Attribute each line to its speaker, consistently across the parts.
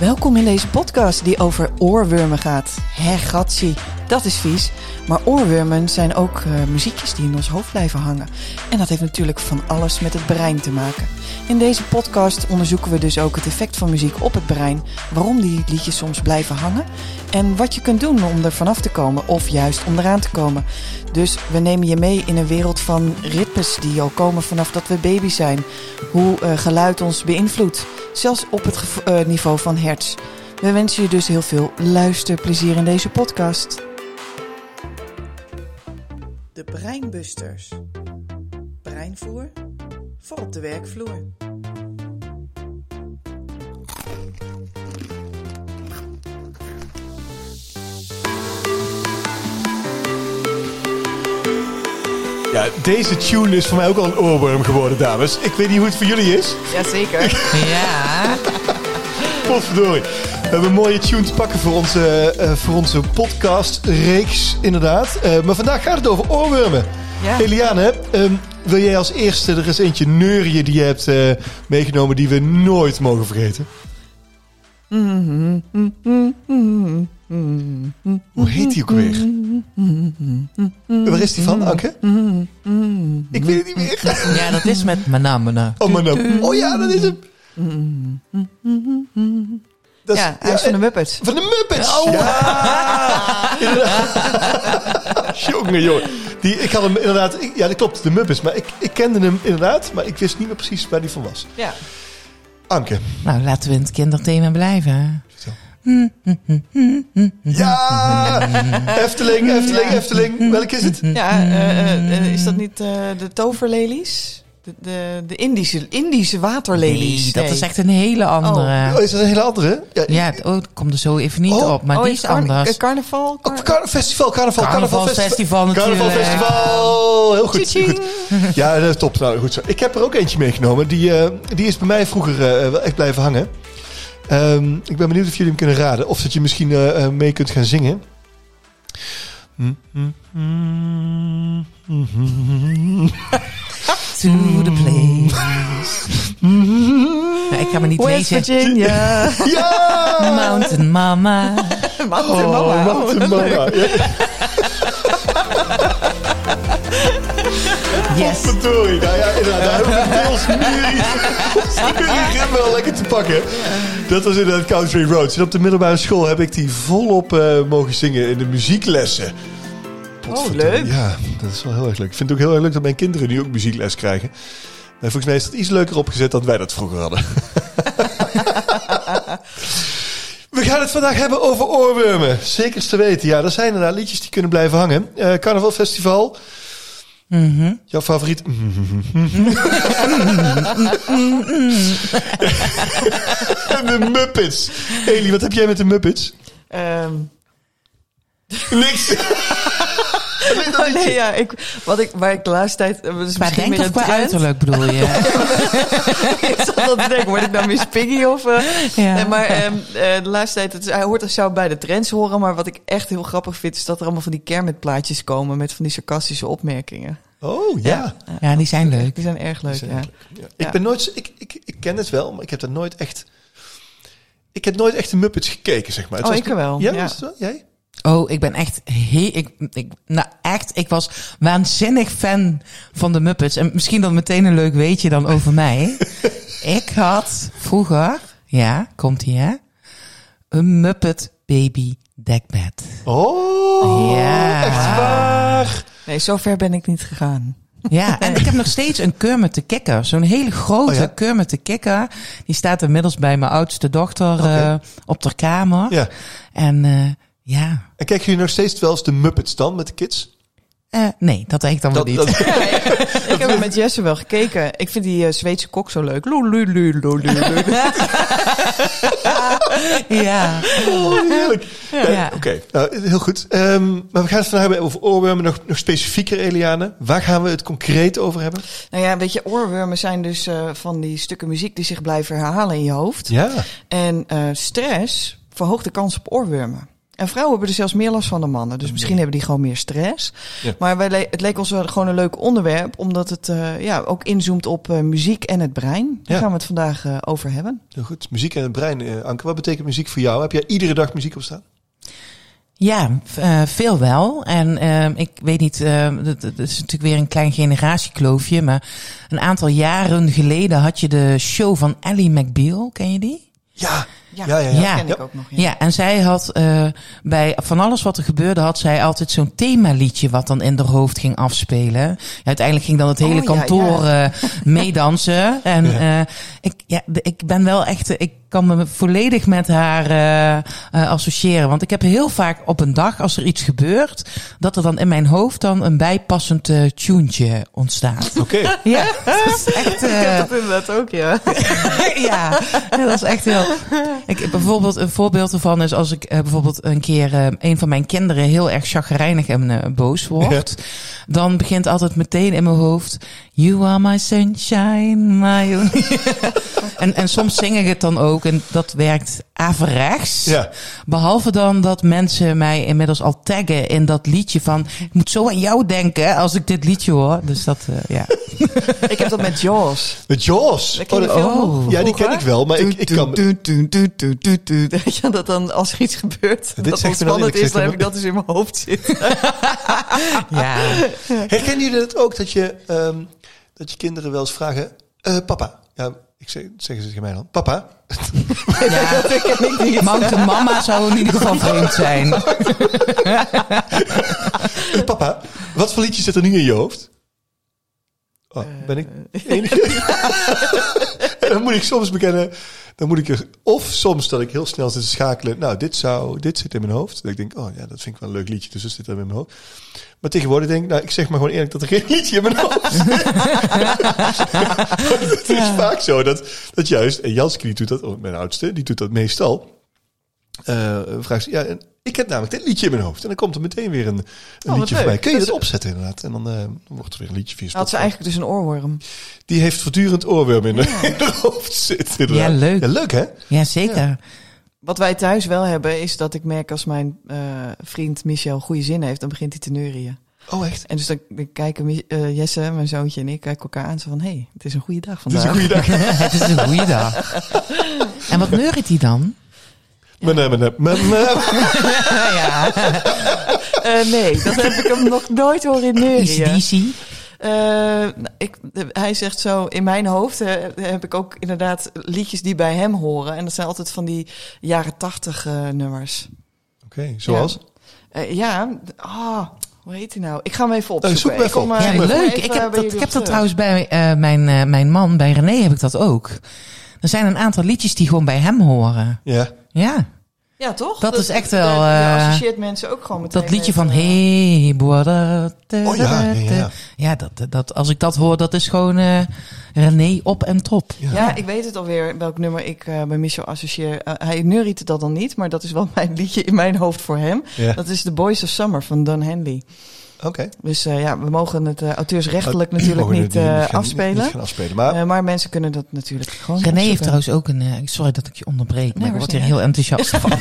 Speaker 1: Welkom in deze podcast die over oorwormen gaat. Hè, gatsie, dat is vies. Maar oorwormen zijn ook uh, muziekjes die in ons hoofd blijven hangen. En dat heeft natuurlijk van alles met het brein te maken. In deze podcast onderzoeken we dus ook het effect van muziek op het brein. Waarom die liedjes soms blijven hangen. En wat je kunt doen om er vanaf te komen of juist om eraan te komen. Dus we nemen je mee in een wereld van ritmes die al komen vanaf dat we baby zijn. Hoe uh, geluid ons beïnvloedt. Zelfs op het uh, niveau van hertz. We wensen je dus heel veel luisterplezier in deze podcast. Breinbusters. Breinvoer voor op de werkvloer.
Speaker 2: Ja, deze tune is voor mij ook al een oorworm geworden, dames. Ik weet niet hoe het voor jullie is.
Speaker 1: Jazeker.
Speaker 3: Ja.
Speaker 2: Potverdorie. We hebben een mooie tune te pakken voor onze, uh, voor onze podcast-reeks, inderdaad. Uh, maar vandaag gaat het over oorwormen.
Speaker 1: Ja.
Speaker 2: Eliane, um, wil jij als eerste er eens eentje neurien die je hebt uh, meegenomen die we nooit mogen vergeten? Hoe heet die ook weer? Waar is die van, Anke? Ik weet het niet meer.
Speaker 3: Ja, dat is met Mana Mana.
Speaker 2: Oh, Mana. Oh ja, dat is hem. Dat is,
Speaker 1: ja, hij is van de Muppets.
Speaker 2: Van de Muppets! Oh. Ja. jongen, jongen. Die, ik had hem inderdaad... Ik, ja, dat klopt, de Muppets. Maar ik, ik kende hem inderdaad, maar ik wist niet meer precies waar die van was.
Speaker 1: Ja.
Speaker 2: Anke.
Speaker 3: Nou, laten we in het kinderthema blijven.
Speaker 2: Ja! Efteling, Efteling, Efteling. Welk is het?
Speaker 1: Ja, uh, uh, is dat niet uh, de toverlelies? De, de, de, Indische, Indische waterlelies.
Speaker 3: Nee, dat nee. is echt een hele andere.
Speaker 2: Oh, is dat een hele andere?
Speaker 3: Ja, ja oh, komt er zo even niet
Speaker 2: oh.
Speaker 3: op. Maar
Speaker 1: oh,
Speaker 3: die is, anders.
Speaker 1: Carnaval?
Speaker 2: Car car festival, carnaval,
Speaker 3: carnaval, festival natuurlijk.
Speaker 2: Carnaval festival, heel goed. goed. Ja, dat is top. Nou, goed zo. Ik heb er ook eentje meegenomen. Die, uh, die is bij mij vroeger uh, wel echt blijven hangen. Um, ik ben benieuwd of jullie hem kunnen raden. Of dat je misschien uh, mee kunt gaan zingen.
Speaker 3: to the place. nou, ik ga me niet
Speaker 1: West
Speaker 3: lezen.
Speaker 1: Virginia.
Speaker 2: ja!
Speaker 3: Mountain Mama.
Speaker 1: Mountain
Speaker 2: oh,
Speaker 1: Mama.
Speaker 2: Mountain Mama. Ja.
Speaker 3: Yes.
Speaker 2: Verdorie. Nou ja, inderdaad. Daar hebben we deels nu wel lekker te pakken. Dat was inderdaad Country Roads. En op de middelbare school heb ik die volop uh, mogen zingen in de muzieklessen.
Speaker 1: Oh, leuk.
Speaker 2: Ja, dat is wel heel erg leuk. Ik vind het ook heel erg leuk dat mijn kinderen nu ook muziekles krijgen. Maar volgens mij is dat iets leuker opgezet dan wij dat vroeger hadden. We gaan het vandaag hebben over oorwormen. Zeker te weten. Ja, er zijn inderdaad liedjes die kunnen blijven hangen. Uh, Carnaval Festival.
Speaker 3: Mm -hmm.
Speaker 2: Jouw favoriet? en de Muppets. Eli, wat heb jij met de Muppets?
Speaker 1: Um.
Speaker 2: Niks.
Speaker 1: oh, nee, ja, ik, wat ik, waar ik de laatste tijd... Dus
Speaker 3: maar denk toch qua uiterlijk bedoel je?
Speaker 1: ik zat dat te denken, word ik nou Miss Piggy of... Uh,
Speaker 3: ja.
Speaker 1: nee, maar um, uh, de laatste tijd, het, hij hoort er zou bij de trends horen... maar wat ik echt heel grappig vind... is dat er allemaal van die kermitplaatjes komen... met van die sarcastische opmerkingen.
Speaker 2: Oh, ja.
Speaker 3: Ja, ja die zijn leuk.
Speaker 1: Die zijn erg leuk,
Speaker 2: zijn
Speaker 1: ja.
Speaker 2: erg leuk. ja. Ik ben nooit... Ik, ik, ik ken het wel, maar ik heb dat nooit echt... Ik heb nooit echt de Muppets gekeken, zeg maar. Het
Speaker 1: oh,
Speaker 2: was
Speaker 1: ik wel.
Speaker 2: Ja,
Speaker 1: ja.
Speaker 2: Was het wel? Jij?
Speaker 3: Oh, ik ben echt heel, ik, ik, nou echt, ik was waanzinnig fan van de Muppets. En misschien dan meteen een leuk weetje dan over mij. ik had vroeger, ja, komt ie hè, een Muppet baby dekbed.
Speaker 2: Oh,
Speaker 3: Ja.
Speaker 2: echt waar?
Speaker 1: Nee, zover ben ik niet gegaan.
Speaker 3: Ja, en ik heb nog steeds een Kermit de Kikker. Zo'n hele grote
Speaker 2: Oh ja?
Speaker 3: Kermit de Kikker. Die staat inmiddels bij mijn oudste dochter eh, op de kamer.
Speaker 2: Ja.
Speaker 3: En eh, ja,
Speaker 2: En kijken jullie nog steeds wel eens de Muppets dan met de kids?
Speaker 3: Eh, nee, dat denk ik dan wel niet.
Speaker 2: dat,
Speaker 1: ik heb er met Jesse wel gekeken. Ik vind die uh, Zweedse kok zo leuk.
Speaker 3: Ja.
Speaker 2: oh, heerlijk. Ja,
Speaker 3: Ja.
Speaker 2: Oké, nou, heel goed. Um, maar we gaan het vandaag hebben over oorwormen. Nog, nog specifieker, Eliane. Waar gaan we het concreet over hebben?
Speaker 1: Nou ja, weet je, oorwormen zijn dus uh, van die stukken muziek die zich blijven herhalen in je hoofd.
Speaker 2: Ja.
Speaker 1: En uh, stress verhoogt de kans op oorwormen. En vrouwen hebben er zelfs meer last van dan mannen. Dus misschien hebben die gewoon meer stress.
Speaker 2: Ja.
Speaker 1: Maar wij le- het leek ons wel gewoon een leuk onderwerp. Omdat het eh, ja, ook inzoomt op eh, muziek en het brein. Daar
Speaker 2: Ja.
Speaker 1: gaan we het vandaag eh, over hebben.
Speaker 2: Heel goed. Muziek en het brein. Anke, wat betekent muziek voor jou? Heb jij iedere dag muziek op staan?
Speaker 3: Ja, eh, veel wel. En ehm, ik weet niet, uh, dat, dat is natuurlijk weer een klein generatiekloofje. Maar een aantal jaren geleden had je de show van Ellie McBeal. Ken je die?
Speaker 2: Ja.
Speaker 1: Ja,
Speaker 2: Ja, ja,
Speaker 1: dat
Speaker 3: ja.
Speaker 1: ken
Speaker 2: Ja.
Speaker 1: ik ook nog. Ja.
Speaker 3: Ja, en zij had uh, bij van alles wat er gebeurde, had zij altijd zo'n themaliedje wat dan in haar hoofd ging afspelen. Ja, uiteindelijk ging dan het hele
Speaker 1: Oh,
Speaker 3: kantoor
Speaker 1: ja.
Speaker 3: eh, meedansen. En
Speaker 2: Ja.
Speaker 3: eh, ik, ja, ik ben wel echt, ik kan me volledig met haar eh, eh, associëren. Want ik heb heel vaak op een dag, als er iets gebeurt, dat er dan in mijn hoofd dan een bijpassend uh, tuentje ontstaat.
Speaker 2: Oké.
Speaker 3: Ja, dat is echt...
Speaker 1: Ik heb dat inderdaad ook, ja.
Speaker 3: ja, dat is echt heel. Ik, bijvoorbeeld een voorbeeld ervan is als ik bijvoorbeeld een keer een van mijn kinderen heel erg chagrijnig en boos wordt, dan begint altijd meteen in mijn hoofd: You are my sunshine, my en, en soms zing ik het dan ook en dat werkt averechts.
Speaker 2: Ja.
Speaker 3: Behalve dan dat mensen mij inmiddels al taggen in dat liedje van ik moet zo aan jou denken als ik dit liedje hoor. Dus dat eh, ja.
Speaker 1: Ik heb dat met Jaws.
Speaker 2: Met Jaws.
Speaker 1: Dat-
Speaker 3: oh.
Speaker 1: nog
Speaker 2: Ja, die ken ik wel, maar ik, ik kan...
Speaker 1: Doet, doet, doet, doet, doet, doet. Weet je, dat dan als er iets gebeurt,
Speaker 2: Dit
Speaker 1: dat ontspannend is, dan heb ik dat dus in mijn hoofd zitten.
Speaker 3: ja.
Speaker 2: Herkennen jullie dat ook, dat je, ehm, dat je kinderen wel eens vragen... eh, papa. Ja, ik zeg, zeggen ze tegen mij dan. Papa.
Speaker 3: Ja, Mountain Mama zou in ieder geval vreemd zijn.
Speaker 2: Eh, papa, wat voor liedje zit er nu in je hoofd? Oh, ben ik de enige? en dan moet ik soms bekennen, dan moet ik er, of soms dat ik heel snel zit te schakelen. Nou, dit zou, dit zit in mijn hoofd. Dat ik denk, oh ja, dat vind ik wel een leuk liedje, dus dat zit er in mijn hoofd. Maar tegenwoordig denk ik, nou, ik zeg maar gewoon eerlijk dat er geen liedje in mijn hoofd zit. het is vaak zo dat, dat juist, en Janske die doet dat, oh, mijn oudste, die doet dat meestal. Uh, ze, ja, en ik heb namelijk dit liedje in mijn hoofd. En dan komt er meteen weer een, een
Speaker 1: wat
Speaker 2: liedje
Speaker 1: leuk.
Speaker 2: voor mij. Kun je
Speaker 1: Dat
Speaker 2: opzetten inderdaad? En dan uh, wordt er weer een liedje via
Speaker 1: Had ze
Speaker 2: Spotify.
Speaker 1: eigenlijk dus een oorworm.
Speaker 2: Die heeft voortdurend oorworm in, haar hoofd zitten. inderdaad.
Speaker 3: Ja, leuk.
Speaker 2: Ja, leuk hè?
Speaker 3: Ja, zeker.
Speaker 1: Wat wij thuis wel hebben, is dat ik merk als mijn eh, vriend Michel goede zin heeft, dan begint hij te neurien.
Speaker 2: Oh echt?
Speaker 1: En dus dan, dan kijken eh, Jesse, mijn zoontje en ik kijken elkaar aan zo van, hé, hey, het is een goede dag
Speaker 2: Het is
Speaker 1: vandaag.
Speaker 2: een goede dag.
Speaker 3: Het is een goede dag. En wat neurt hij dan?
Speaker 2: Men, men.
Speaker 3: ja.
Speaker 1: Eh, nee, dat heb ik hem nog nooit horen neurien.
Speaker 3: DC.
Speaker 1: Eh, nou, ik, de- hij zegt zo, in mijn hoofd eh, heb ik ook inderdaad liedjes die bij hem horen. En dat zijn altijd van die jaren tachtig eh, nummers.
Speaker 2: Oké, zoals?
Speaker 1: Eh, ja, ah, hoe heet hij nou? Ik ga hem even opzoeken.
Speaker 2: zoek hem even
Speaker 1: kom,
Speaker 2: op.
Speaker 3: Ja, leuk. Ik heb dat, ik heb dat trouwens bij eh, mijn, eh, mijn man, bij René heb ik dat ook. Er zijn een aantal liedjes die gewoon bij hem horen.
Speaker 2: Ja.
Speaker 3: Ja,
Speaker 1: Ja, toch?
Speaker 3: Dat is echt wel,
Speaker 1: Je, je
Speaker 3: eh,
Speaker 1: associeert mensen ook gewoon meteen
Speaker 3: dat liedje
Speaker 1: met,
Speaker 3: van
Speaker 1: eh,
Speaker 3: Hey, boy, da, da,
Speaker 2: Oh ja, ja, ja.
Speaker 3: da. Ja, dat, dat, als ik dat hoor, dat is gewoon eh René op en top.
Speaker 1: Ja, ik weet het alweer welk nummer ik eh, bij Michel associeer. Hij neuriet dat dan niet, maar dat is wel mijn liedje in mijn hoofd voor hem.
Speaker 2: Ja.
Speaker 1: Dat is The Boys of Summer van Don Henley.
Speaker 2: Oké.
Speaker 1: Dus eh, ja, we mogen het eh, auteursrechtelijk
Speaker 2: We
Speaker 1: natuurlijk niet eh,
Speaker 2: gaan-
Speaker 1: afspelen.
Speaker 2: Niet gaan afspelen. Maar
Speaker 1: Eh, maar mensen kunnen dat natuurlijk gewoon
Speaker 3: René heeft trouwens ook een... eh, sorry dat ik je onderbreek, maar
Speaker 1: Nee,
Speaker 3: ik word hier heel enthousiast van.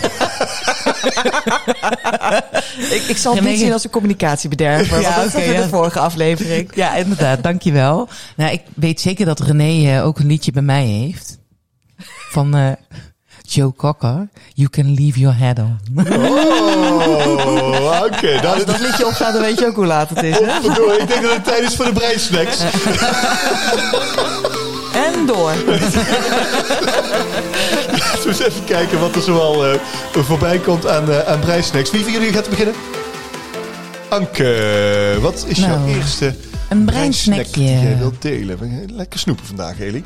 Speaker 1: Ik, ik zal het niet zien als een communicatiebederver,
Speaker 3: Ja,
Speaker 1: dat
Speaker 3: ja.
Speaker 1: de vorige aflevering.
Speaker 3: Ja, inderdaad, dankjewel. Nou, ik weet zeker dat René ook een liedje bij mij heeft. Van eh, Joe Cocker. You can leave your head on.
Speaker 2: Oh, oké. dat
Speaker 1: Als
Speaker 2: is
Speaker 1: dat liedje opgaat, dan weet je ook hoe laat het is. Hè?
Speaker 2: Ik denk dat het tijd is voor de breinsnacks.
Speaker 1: En door.
Speaker 2: Laten we eens even kijken wat er zoal eh voorbij komt aan, eh aan breinsnacks. Wie van jullie gaat beginnen? Anke, wat is jouw
Speaker 3: Nou,
Speaker 2: eerste
Speaker 3: Een
Speaker 2: breinsnack die jij
Speaker 3: breinsnackje.
Speaker 2: wilt delen? We gaan Lekker snoepen vandaag, Eli.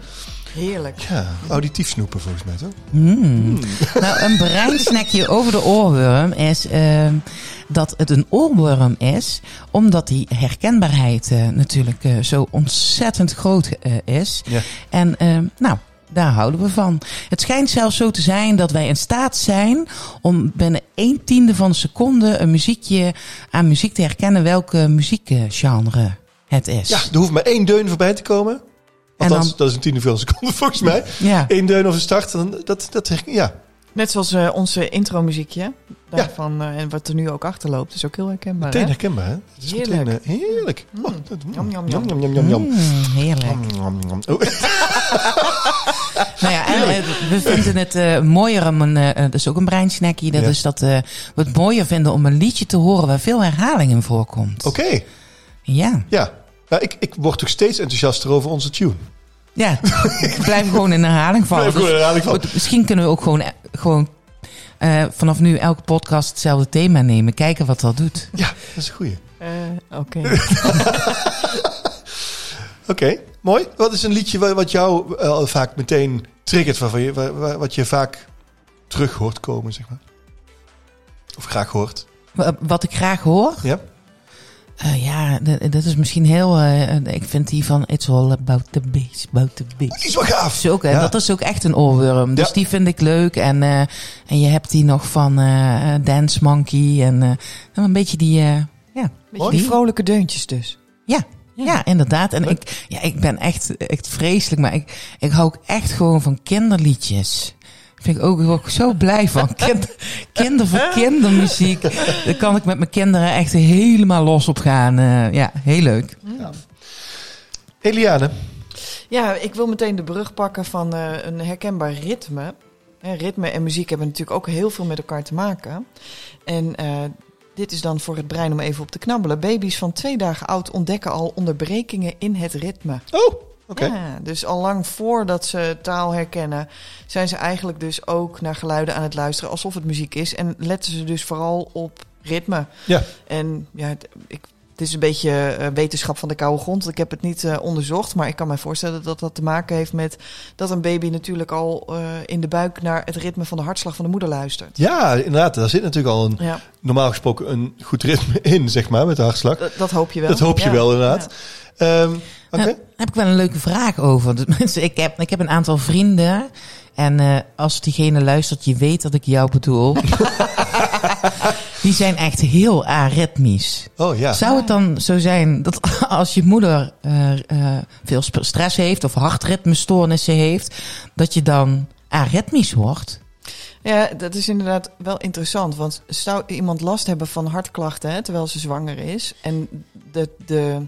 Speaker 1: Heerlijk.
Speaker 2: Ja, auditief snoepen volgens mij, toch?
Speaker 3: Mm. Nou, een breinsnackje over de oorworm is ehm, dat het een oorworm is, omdat die herkenbaarheid eh, natuurlijk eh, zo ontzettend groot eh, is.
Speaker 2: Ja.
Speaker 3: En ehm, nou, daar houden we van. Het schijnt zelfs zo te zijn dat wij in staat zijn om binnen een tiende van een seconde een muziekje aan muziek te herkennen welke muziekgenre het is.
Speaker 2: Ja, er hoeft maar één deun voorbij te komen. Althans,
Speaker 3: dan-
Speaker 2: dat is een tiende van een seconde volgens mij.
Speaker 3: Ja.
Speaker 2: Eén deun of een start, dan, dat, dat ja.
Speaker 1: Net zoals eh, onze intro-muziekje. Daarvan, eh, en wat er nu ook achterloopt. is ook heel herkenbaar.
Speaker 2: Meteen
Speaker 1: hè?
Speaker 2: herkenbaar, hè? Het is
Speaker 1: Heerlijk.
Speaker 2: meteen, heerlijk.
Speaker 1: Mm.
Speaker 2: Oh, dat-
Speaker 1: Yum, yum,
Speaker 2: Jam,
Speaker 1: yum.
Speaker 2: jam, jam, jam, jam.
Speaker 3: Mm, heerlijk.
Speaker 2: Jam, jam, jam. Oh,
Speaker 3: Nou ja, en eh, we vinden het mooier om een, dat is ook een breinsnackie, dat
Speaker 2: Ja.
Speaker 3: is dat we het mooier vinden om een liedje te horen waar veel herhaling in voorkomt.
Speaker 2: Oké,
Speaker 3: Ja,
Speaker 2: ja. Ja, ik, ik word toch steeds enthousiaster over onze tune.
Speaker 3: ja. ik blijf gewoon in herhaling vallen.
Speaker 2: Blijf gewoon
Speaker 3: Dus
Speaker 2: herhaling vallen.
Speaker 3: goed, misschien kunnen we ook gewoon, eh, gewoon eh, vanaf nu elke podcast hetzelfde thema nemen, kijken wat dat doet.
Speaker 2: Ja, dat is een goeie.
Speaker 1: Eh, Oké.
Speaker 2: Oké, mooi. Wat is een liedje wa- wat jou eh, vaak meteen triggert, waarvan je, wa- wa- wat je vaak terug hoort komen, zeg maar? Of graag hoort?
Speaker 3: Wa- Wat ik graag hoor,
Speaker 2: Ja?
Speaker 3: Eh, ja, dat is misschien heel, eh, ik vind die van It's All About the Bass, About the Bass.
Speaker 2: Die is wel gaaf.
Speaker 3: Is ook, hè,
Speaker 2: Ja.
Speaker 3: Dat is ook echt een oorworm. Dus
Speaker 2: Ja.
Speaker 3: die vind ik leuk. En, eh, en je hebt die nog van eh, Dance Monkey. En eh, een beetje die... eh, ja.
Speaker 1: Beetje die vrolijke deuntjes dus.
Speaker 3: Ja. Ja, inderdaad. En ik, ja, ik ben echt, echt vreselijk. Maar ik, ik hou ook echt gewoon van kinderliedjes. Vind ik ook, ook zo blij van. Kinder, kinder voor kindermuziek. Daar kan ik met mijn kinderen echt helemaal los op gaan. Eh, ja, heel leuk.
Speaker 2: Eliane.
Speaker 1: Ja, ik wil meteen de brug pakken van eh, een herkenbaar ritme. Hè, ritme en muziek hebben natuurlijk ook heel veel met elkaar te maken. En eh, dit is dan voor het brein om even op te knabbelen. Baby's van twee dagen oud ontdekken al onderbrekingen in het ritme.
Speaker 2: Oh,
Speaker 1: Ja, dus al lang voordat ze taal herkennen, zijn ze eigenlijk dus ook naar geluiden aan het luisteren alsof het muziek is. En letten ze dus vooral op ritme.
Speaker 2: Ja.
Speaker 1: En ja, het, ik, het is een beetje eh, wetenschap van de koude grond. Ik heb het niet eh, onderzocht, maar ik kan me voorstellen dat dat te maken heeft met dat een baby natuurlijk al eh, in de buik naar het ritme van de hartslag van de moeder luistert.
Speaker 2: Ja, inderdaad. Daar zit natuurlijk al een,
Speaker 1: Ja,
Speaker 2: normaal gesproken een goed ritme in, zeg maar, met de hartslag.
Speaker 1: dat, dat hoop je wel.
Speaker 2: Dat hoop je
Speaker 1: Ja,
Speaker 2: wel, inderdaad. Ehm, Oké.
Speaker 3: Nou, heb ik wel een leuke vraag over. Dus mensen, ik, heb, ik heb een aantal vrienden. En eh, als diegene luistert, je weet dat ik jou bedoel. die zijn echt heel aritmisch.
Speaker 2: Oh ja.
Speaker 3: Zou het dan zo zijn dat als je moeder eh, eh, veel stress heeft of hartritmestoornissen heeft, dat je dan aritmisch wordt?
Speaker 1: Ja, dat is inderdaad wel interessant. Want zou iemand last hebben van hartklachten hè, terwijl ze zwanger is. En de, de,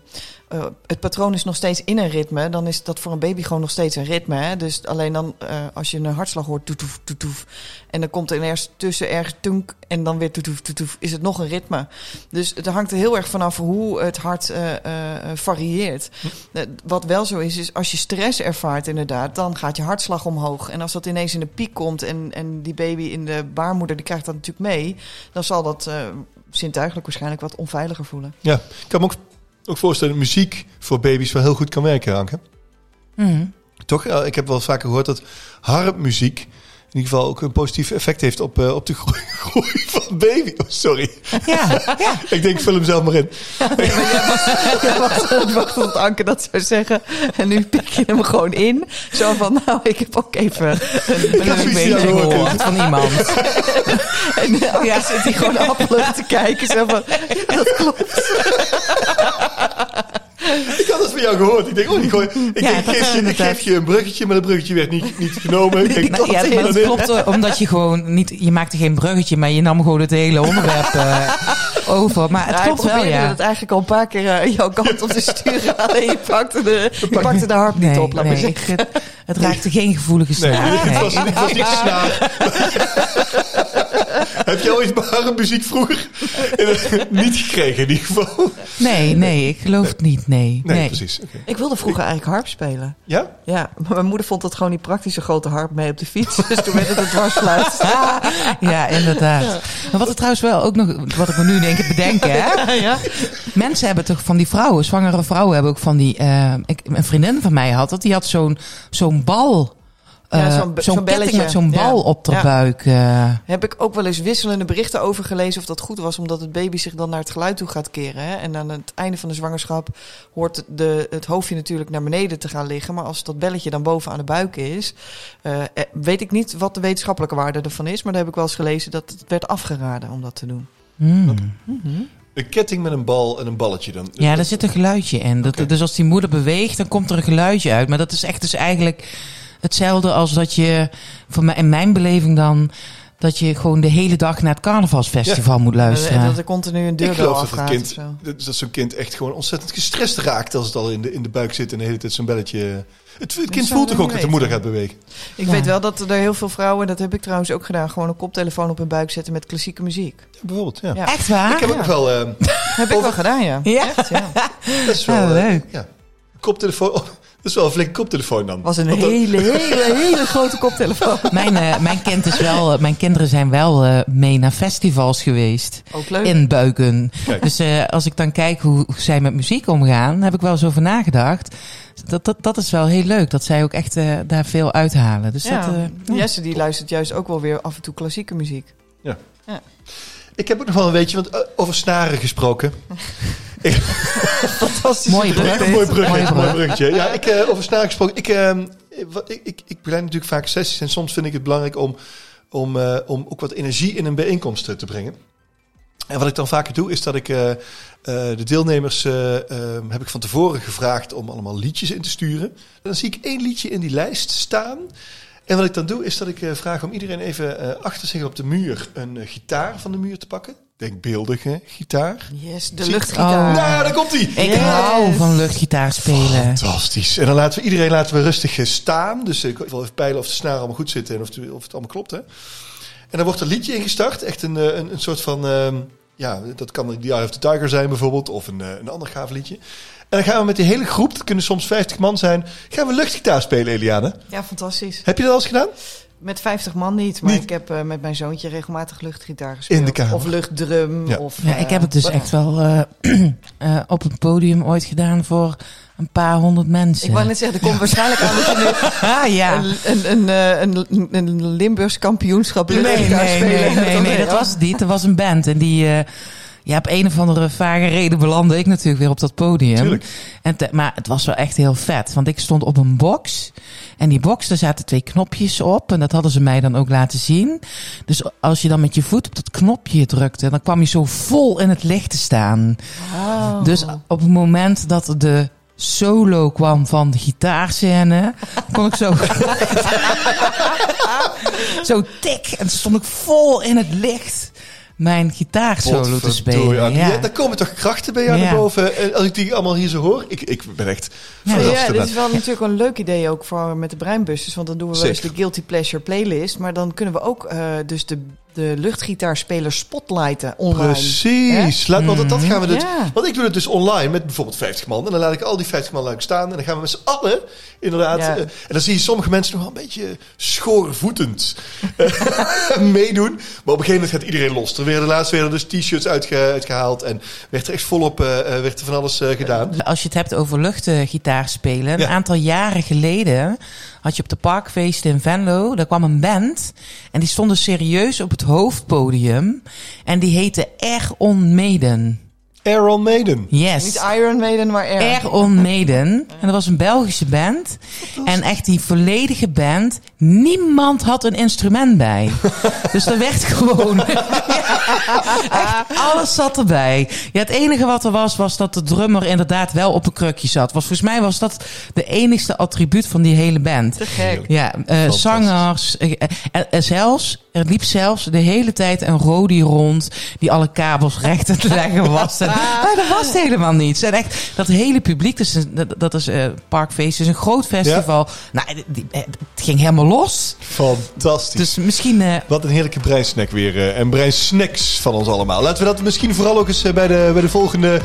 Speaker 1: eh, het patroon is nog steeds in een ritme. Dan is dat voor een baby gewoon nog steeds een ritme. Hè? Dus alleen dan eh, als je een hartslag hoort, toetoef, toetoef. En dan komt er ergens tussen ergens tunk. En dan weer toetoef, toetoef. Is het nog een ritme. Dus het hangt er heel erg vanaf hoe het hart eh, varieert. Eh, Wat wel zo is, is als je stress ervaart inderdaad, dan gaat je hartslag omhoog. En als dat ineens in de piek komt en, en die baby in de baarmoeder, die krijgt dat natuurlijk mee, dan zal dat zintuigelijk waarschijnlijk wat onveiliger voelen.
Speaker 2: Ja, ik kan me ook, ook voorstellen dat muziek voor baby's wel heel goed kan werken, Anke.
Speaker 3: Mhm.
Speaker 2: Toch? Ik heb wel vaker gehoord dat harpmuziek in ieder geval ook een positief effect heeft op, eh, op de groei, groei van baby. Oh, sorry.
Speaker 3: Ja, ja.
Speaker 2: Ik denk, vul hem zelf maar in.
Speaker 1: Ja, wacht, wacht tot Anke dat zou zeggen. En nu pik je hem gewoon in. Zo van, nou, ik heb ook even een
Speaker 3: Een leuk beetje gehoord van iemand.
Speaker 1: En Anke
Speaker 3: Ja.
Speaker 1: zit hier gewoon appelig te kijken. Zo van, dat klopt.
Speaker 2: Ik had het van jou gehoord. Ik denk, oh, die gooi. Ik,
Speaker 3: Ja,
Speaker 2: denk, ik, geef je, ik geef je een bruggetje, maar dat bruggetje werd niet, niet genomen. Ik denk,
Speaker 3: Nou, ja, maar dat klopt hoor, omdat je gewoon niet, je maakte geen bruggetje, maar je nam gewoon het hele onderwerp eh, over. Maar het
Speaker 1: Ja,
Speaker 3: klopt
Speaker 1: ik
Speaker 3: wel, ja.
Speaker 1: het eigenlijk al een paar keer eh, jouw kant op te sturen. Alleen je pakte de, je pakte de harp niet
Speaker 3: Nee,
Speaker 1: op, laat maar
Speaker 3: nee,
Speaker 1: zeggen.
Speaker 3: ik, het, raakte geen gevoelige
Speaker 2: Nee,
Speaker 3: snaar.
Speaker 2: het, was,
Speaker 3: Nee.
Speaker 2: het was niet snaar. Heb je al iets muziek vroeger niet gekregen in ieder geval?
Speaker 3: Nee, nee, ik geloof het niet, nee.
Speaker 2: Nee,
Speaker 3: nee.
Speaker 2: precies.
Speaker 1: Ik wilde vroeger eigenlijk harp spelen.
Speaker 2: Ja?
Speaker 1: Ja, maar mijn moeder vond dat gewoon niet praktisch, een grote harp mee op de fiets. Dus toen werd het een dwarsfluit.
Speaker 3: Ja, inderdaad. Maar wat er trouwens wel ook nog, wat ik me nu in één keer bedenk, hè.
Speaker 1: ja.
Speaker 3: Mensen hebben toch van die vrouwen, zwangere vrouwen hebben ook van die, eh, ik, een vriendin van mij had dat, die had zo'n zo'n bal.
Speaker 1: Ja,
Speaker 3: eh,
Speaker 1: zo'n-
Speaker 3: ketting
Speaker 1: belletje.
Speaker 3: met zo'n bal
Speaker 1: Ja.
Speaker 3: op de
Speaker 1: Ja.
Speaker 3: buik. eh.
Speaker 1: Heb ik ook wel eens wisselende berichten over gelezen of dat goed was, omdat het baby zich dan naar het geluid toe gaat keren. Hè? En aan het einde van de zwangerschap hoort de, het hoofdje natuurlijk naar beneden te gaan liggen. Maar als dat belletje dan boven aan de buik is, eh, eh, weet ik niet wat de wetenschappelijke waarde ervan is. Maar daar heb ik wel eens gelezen dat het werd afgeraden om dat te doen.
Speaker 3: Hmm.
Speaker 2: Een ketting met een bal en een balletje dan.
Speaker 3: Ja, daar zit een geluidje in. Dat. Dus als die moeder beweegt, dan komt er een geluidje uit. Maar dat is echt dus eigenlijk hetzelfde als dat je, in mijn beleving dan, dat je gewoon de hele dag naar het carnavalsfestival moet luisteren.
Speaker 1: Dat er continu een
Speaker 2: Ik
Speaker 1: deurbel
Speaker 2: geloof dat het
Speaker 1: afgaat.
Speaker 2: kind,
Speaker 1: of zo.
Speaker 2: dat, dat zo'n kind echt gewoon ontzettend gestrest raakt als het al in de, in de buik zit en de hele tijd zo'n belletje. Het, het kind voelt toch ook dat de moeder gaat bewegen.
Speaker 1: Ik
Speaker 3: Ja.
Speaker 1: weet wel dat er heel veel vrouwen, dat heb ik trouwens ook gedaan, gewoon een koptelefoon op hun buik zetten met klassieke muziek.
Speaker 2: Bijvoorbeeld, ja.
Speaker 1: Ja.
Speaker 3: Echt waar?
Speaker 2: Ik heb ook wel. eh,
Speaker 1: Heb ik wel gedaan, ja.
Speaker 3: Ja.
Speaker 1: Echt, ja.
Speaker 2: dat is wel
Speaker 3: Ja,
Speaker 2: eh,
Speaker 3: leuk.
Speaker 2: ja. Koptelefoon. dat is wel een flinke koptelefoon dan.
Speaker 1: was een hele, hele, hele grote koptelefoon.
Speaker 3: Mijn, eh, mijn, kind is wel, mijn kinderen zijn wel eh, mee naar festivals geweest.
Speaker 1: Ook leuk.
Speaker 3: In Buiken.
Speaker 2: Kijk.
Speaker 3: Dus eh, als ik dan kijk hoe, hoe zij met muziek omgaan, heb ik wel eens over nagedacht. Dat, dat, dat is wel heel leuk, dat zij ook echt eh, daar veel uithalen. Dus
Speaker 1: ja.
Speaker 3: dat, eh, ja.
Speaker 1: Jesse die luistert juist ook wel weer af en toe klassieke muziek.
Speaker 2: Ik heb ook nog wel een beetje, want eh, over snaren gesproken.
Speaker 1: Fantastisch.
Speaker 3: Mooie brug.
Speaker 2: Mooi, bruggetje. Mooi
Speaker 3: brug.
Speaker 2: bruggetje. Ja, ik, eh, over snaren gesproken. Ik, wat- ik, ik, ik begeleid natuurlijk vaak sessies en soms vind ik het belangrijk om, om, eh, om ook wat energie in een bijeenkomst eh, te brengen. En wat ik dan vaker doe, is dat ik de deelnemers eh, eh, heb ik van tevoren gevraagd om allemaal liedjes in te sturen. En dan zie ik één liedje in die lijst staan. En wat ik dan doe, is dat ik vraag om iedereen even achter zich op de muur een gitaar van de muur te pakken. Denkbeeldige gitaar.
Speaker 1: Yes, de
Speaker 2: Zie-
Speaker 1: luchtgitaar.
Speaker 3: Oh.
Speaker 2: Nou, daar komt ie!
Speaker 3: Ik
Speaker 1: Yes.
Speaker 3: hou van luchtgitaar spelen.
Speaker 2: Fantastisch. En dan laten we iedereen laten we rustig eh, staan. Dus ik wil even peilen of de snaren allemaal goed zitten en of het, of het allemaal klopt. Hè? En dan wordt een liedje ingestart. Echt een, eh, een, een soort van... ehm, ja, dat kan The Eye of the Tiger zijn bijvoorbeeld. Of een, eh, een ander gaaf liedje. En dan gaan we met die hele groep, dat kunnen soms 50 man zijn... gaan we luchtgitaar spelen, Eliane.
Speaker 1: Ja, fantastisch.
Speaker 2: Heb je dat al eens gedaan?
Speaker 1: Met 50 man niet, maar
Speaker 2: Niet?
Speaker 1: ik heb eh, met mijn zoontje regelmatig luchtgitaar gespeeld.
Speaker 2: In de kamer.
Speaker 1: Of luchtdrum.
Speaker 2: Ja.
Speaker 1: Of,
Speaker 3: Ja, ik heb het dus
Speaker 1: eh,
Speaker 3: echt wel eh, eh, op een podium ooit gedaan voor een paar honderd mensen.
Speaker 1: Ik wou net zeggen, er komt waarschijnlijk aan dat je nu
Speaker 3: ah ja.
Speaker 1: een, een, een, eh, een, een Limburgs kampioenschap
Speaker 3: Nee, nee, nee,
Speaker 1: spelen.
Speaker 3: nee, nee, dat was het niet. Er was een band en die... ja, op een of andere vage reden belandde ik natuurlijk weer op dat podium.
Speaker 2: Tuurlijk.
Speaker 3: En te- maar het was wel echt heel vet. Want ik stond op een box. En die box, daar zaten twee knopjes op. En dat hadden ze mij dan ook laten zien. Dus als je dan met je voet op dat knopje drukte, dan kwam je zo vol in het licht te staan. Dus op het moment dat de solo kwam van de gitaarscène, kon ik zo. zo tik. En stond ik vol in het licht mijn gitaarsolo te spelen. Ja.
Speaker 2: Ja, daar komen toch krachten bij jou
Speaker 3: Ja.
Speaker 2: naar boven. En als ik die allemaal hier zo hoor, ik, ik ben echt
Speaker 3: Ja.
Speaker 2: verrast.
Speaker 1: Ja, dit is wel natuurlijk een leuk idee ook voor met de breinbusters. Want dan doen we wel eens de Guilty Pleasure playlist. Maar dan kunnen we ook eh, dus de, de luchtgitaarspeler spotlighten online.
Speaker 2: Precies. Laat, want dat, dat gaan we dus.
Speaker 1: Ja.
Speaker 2: Want ik doe het dus online met bijvoorbeeld 50 man. En dan laat ik al die 50 man ik staan. En dan gaan we met z'n allen inderdaad.
Speaker 1: Ja.
Speaker 2: eh, en dan zie je sommige mensen nog wel een beetje schoorvoetend eh, meedoen. Maar op een gegeven moment gaat iedereen los. Er werden laatst weer dus t-shirts uitge- uitgehaald. En werd er echt volop eh, werd er van alles eh, gedaan.
Speaker 3: Als je het hebt over luchtgitaar spelen. Een
Speaker 2: Ja.
Speaker 3: aantal jaren geleden had je op de parkfeesten in Venlo. Daar kwam een band. En die stonden serieus op het hoofdpodium. En die heette Air On Maiden.
Speaker 2: Aaron Maiden.
Speaker 3: Yes.
Speaker 1: Niet Iron Maiden, maar Air.
Speaker 3: Air On Maiden. En dat was een Belgische band. En echt die volledige band. Niemand had een instrument bij. dus er werd gewoon... echt, alles zat erbij. Ja, het enige wat er was, was dat de drummer inderdaad wel op een krukje zat. Was, volgens mij was dat de enigste attribuut van die hele band.
Speaker 1: Te gek.
Speaker 3: Ja, eh, zangers. en zelfs, er liep zelfs de hele tijd een Rodi rond die alle kabels recht aan het leggen was. En, maar dat was helemaal niet. En echt, dat hele publiek, dus een- dat, dat is eh Parkfeest, is een groot festival. Nou, die- eh, het ging helemaal los.
Speaker 2: Fantastisch.
Speaker 3: Dus misschien, eh,
Speaker 2: Wat een heerlijke breinsnack weer. en breinsnacks van ons allemaal. Laten we dat misschien vooral ook eens bij de, bij de volgende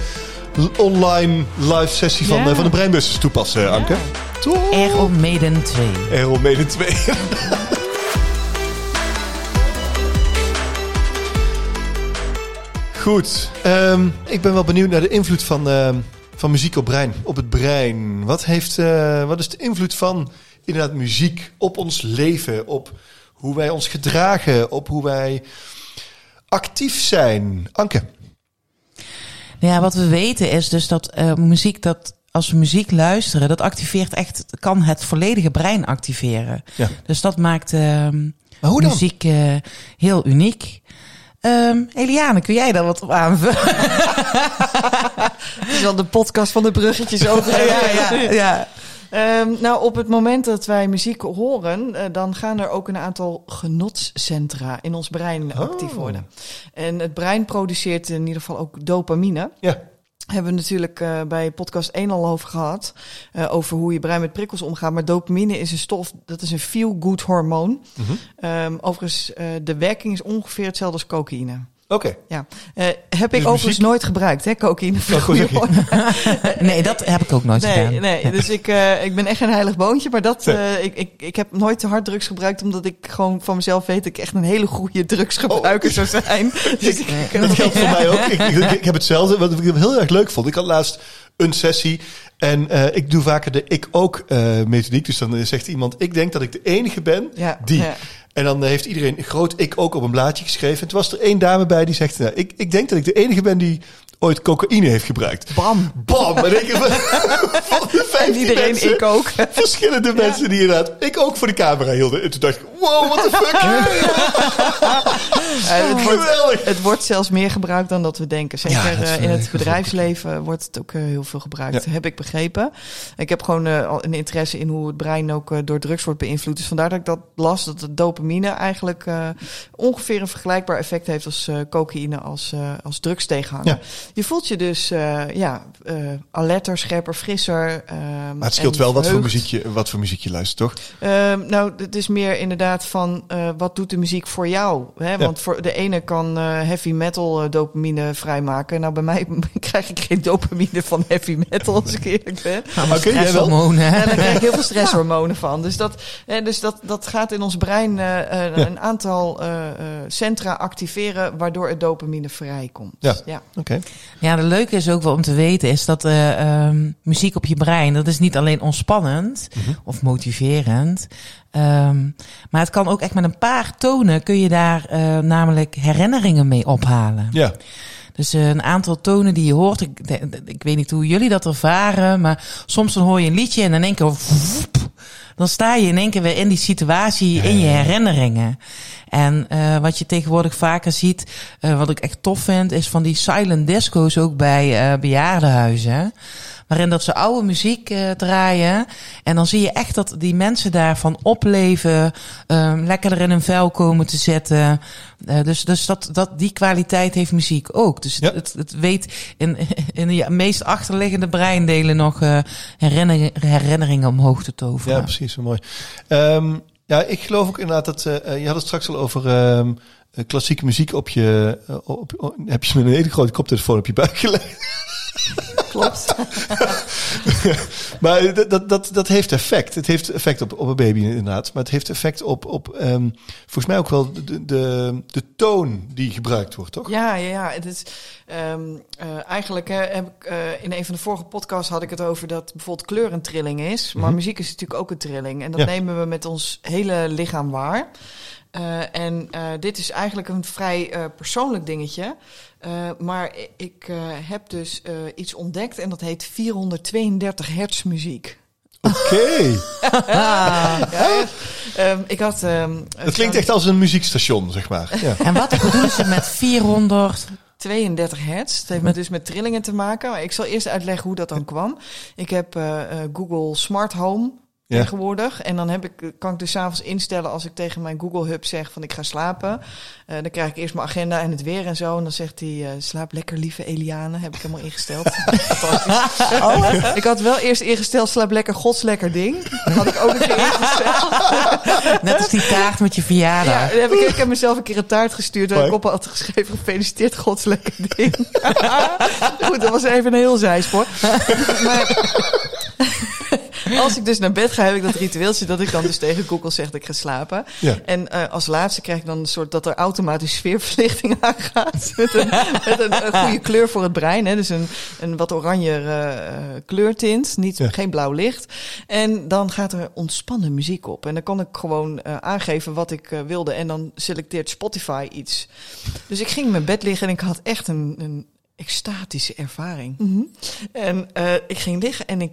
Speaker 2: online live sessie van,
Speaker 1: Ja.
Speaker 2: van de Breinbusters toepassen, Anke. Toch?
Speaker 3: On Maiden 2.
Speaker 2: Errol Mede 2. Goed. ehm, ik ben wel benieuwd naar de invloed van, ehm, van muziek op brein. Op het brein. Wat, heeft, eh, wat is de invloed van inderdaad muziek op ons leven? Op hoe wij ons gedragen? Op hoe wij actief zijn? Anke.
Speaker 3: Nou Ja, wat we weten is dus dat eh, muziek, dat als we muziek luisteren, dat activeert echt, kan het volledige brein activeren.
Speaker 2: Ja.
Speaker 3: Dus dat maakt ehm,
Speaker 2: Maar hoe dan?
Speaker 3: muziek eh, heel uniek. Ehm, Eliane, kun jij daar wat op aanvullen?
Speaker 1: Het is wel de podcast van de bruggetjes over. en weer.
Speaker 3: ja.
Speaker 1: Ehm, nou, op het moment dat wij muziek horen, eh, dan gaan er ook een aantal genotscentra in ons brein
Speaker 2: Oh.
Speaker 1: actief worden. En het brein produceert in ieder geval ook dopamine.
Speaker 2: Ja.
Speaker 1: Hebben we natuurlijk eh, bij podcast 1 al over gehad. eh, over hoe je brein met prikkels omgaat. Maar dopamine is een stof, dat is een feel-good hormoon.
Speaker 2: Mhm.
Speaker 1: Ehm, overigens, eh, de werking is ongeveer hetzelfde als cocaïne.
Speaker 2: Oké.
Speaker 1: Ja. Eh, heb ik
Speaker 2: Dus
Speaker 1: overigens
Speaker 2: muziek-
Speaker 1: nooit gebruikt, hè, cocaïne.
Speaker 3: Nee, dat heb ik ook nooit
Speaker 1: Nee,
Speaker 3: gedaan.
Speaker 1: nee, dus ik, eh, ik ben echt een heilig boontje. Maar dat, eh, ik, ik, ik heb nooit te hard drugs gebruikt. Omdat ik gewoon van mezelf weet dat ik echt een hele goede drugsgebruiker zou zijn. Dus ik, ik-
Speaker 2: Dat geldt voor mij ook. Ik, ik, ik heb hetzelfde. Wat ik heel erg leuk vond. Ik had laatst een sessie. En ik doe vaker de ik ook methodiek. Dus dan zegt iemand, ik denk dat ik de enige ben
Speaker 1: ja,
Speaker 2: die.
Speaker 1: ja.
Speaker 2: En dan heeft iedereen een groot ik ook op een blaadje geschreven. En toen was er één dame bij die zegt, nou, ik, ik denk dat ik de enige ben die ooit cocaïne heeft gebruikt.
Speaker 1: Bam.
Speaker 2: Bam! En ik van de 15
Speaker 1: En iedereen,
Speaker 2: mensen,
Speaker 1: ik ook.
Speaker 2: verschillende mensen die inderdaad ik ook voor de camera hielden. En toen dacht ik, wow, what the fuck?
Speaker 1: Het, wordt, het wordt zelfs meer gebruikt dan dat we denken. Zeker
Speaker 2: Ja,
Speaker 1: in
Speaker 2: eh,
Speaker 1: het bedrijfsleven wordt het ook eh, heel veel gebruikt. Heb ik begrepen. Ik heb gewoon eh, al een interesse in hoe het brein ook door drugs wordt beïnvloed. Dus vandaar dat ik dat las, dat de dopamine eigenlijk ongeveer een vergelijkbaar effect heeft als cocaïne als, als drugs tegenhanger. Je voelt je dus eh, ja, eh, alerter, scherper, frisser. ehm,
Speaker 2: Maar het scheelt wel wat voor, muziek je, wat voor muziek je luistert, toch?
Speaker 1: Ehm, nou, het is meer inderdaad van eh, wat doet de muziek voor jou? Hè? Want voor de ene kan eh, heavy metal dopamine vrijmaken. Nou, bij mij krijg ik geen dopamine van heavy metal, als ik eerlijk ben.
Speaker 2: Oké, jij wel?
Speaker 3: Stresshormonen. hè?
Speaker 1: En daar krijg ik heel veel stresshormonen van. Dus dat, dus dat, dat gaat in ons brein
Speaker 2: Ja.
Speaker 1: een aantal eh, eh, centra activeren, waardoor het dopamine vrijkomt.
Speaker 2: Ja.
Speaker 1: ja.
Speaker 2: Oké.
Speaker 3: Ja, de leuke is ook wel om te weten is dat eh, ehm, muziek op je brein, dat is niet alleen ontspannend
Speaker 2: Mhm.
Speaker 3: of motiverend. ehm, maar het kan ook echt met een paar tonen kun je daar eh, namelijk herinneringen mee ophalen.
Speaker 2: Ja.
Speaker 3: Dus eh, een aantal tonen die je hoort. Ik, ik weet niet hoe jullie dat ervaren, maar soms dan hoor je een liedje en in één keer dan sta je in één keer weer in die situatie, in je herinneringen. En eh, wat je tegenwoordig vaker ziet, eh, wat ik echt tof vind, is van die silent disco's ook bij eh bejaardenhuizen. Waarin dat ze oude muziek eh, draaien. En dan zie je echt dat die mensen daarvan opleven. ehm lekker er in een vel komen te zetten. Eh, dus dus dat, dat, die kwaliteit heeft muziek ook. Dus het,
Speaker 2: Ja.
Speaker 3: het, het weet in, in de meest achterliggende breindelen nog eh herinneringen, herinneringen omhoog te toveren.
Speaker 2: Ja, precies. Zo mooi. Ehm, ja, ik geloof ook inderdaad dat... je had het straks al over ehm, eh, klassieke muziek op je... op, op- heb je met een hele grote koptelefoon op je buik gelegd.
Speaker 1: Klopt.
Speaker 2: maar dat, dat, dat, dat heeft effect. Het heeft effect op, op een baby inderdaad. Maar het heeft effect op, op ehm, volgens mij ook wel de, de, de toon die gebruikt wordt, toch?
Speaker 1: Ja, ja, ja. Het is, ehm, eh, eigenlijk hè, heb ik eh, in een van de vorige podcasts had ik het over dat bijvoorbeeld kleur een trilling is. Maar
Speaker 2: Mhm.
Speaker 1: muziek is natuurlijk ook een trilling. En dat
Speaker 2: Ja.
Speaker 1: nemen we met ons hele lichaam waar. Eh, en dit is eigenlijk een vrij persoonlijk dingetje. Maar ik heb dus iets ontdekt en dat heet 432 hertz muziek.
Speaker 2: Oké.
Speaker 1: Ja, ehm, ik had... ehm,
Speaker 2: Het klinkt echt als een muziekstation, zeg maar. Ja.
Speaker 3: En wat bedoelen ze met 400?
Speaker 1: 32 hertz. Het heeft
Speaker 3: Met-
Speaker 1: dus met trillingen te maken. Maar ik zal eerst uitleggen hoe dat dan kwam. Ik heb eh, eh, Google Smart Home
Speaker 2: Ja.
Speaker 1: tegenwoordig. En dan heb ik, kan ik dus 's avonds instellen als ik tegen mijn Google Hub zeg van ik ga slapen. Eh, dan krijg ik eerst mijn agenda en het weer en zo. En dan zegt hij, eh, slaap lekker lieve Eliane. Heb ik helemaal ingesteld. Fantastisch. Oh, ik had wel eerst ingesteld, slaap lekker gods lekker ding. Dat had ik ook een keer ingesteld.
Speaker 3: Net als die taart met je
Speaker 1: Ja,
Speaker 3: verjaardag.
Speaker 1: dan heb ik, ik heb mezelf een keer een taart gestuurd waar ik op had geschreven: gefeliciteerd, gods lekker ding. Goed, dat was even een heel zijspoor. maar als ik dus naar bed ga, heb ik dat ritueeltje dat ik dan dus tegen Google zeg dat ik ga slapen.
Speaker 2: Ja.
Speaker 1: En eh, als laatste krijg ik dan een soort dat er automatisch sfeerverlichting aangaat. Met een, met een, een goede kleur voor het brein. Hè? Dus een, een wat oranje eh, eh, kleurtint. Niet,
Speaker 2: Ja.
Speaker 1: Geen blauw licht. En dan gaat er ontspannen muziek op. En dan kan ik gewoon aangeven wat ik wilde. En dan selecteert Spotify iets. Dus ik ging in mijn bed liggen en ik had echt een, een extatische ervaring. En eh, ik ging liggen en ik,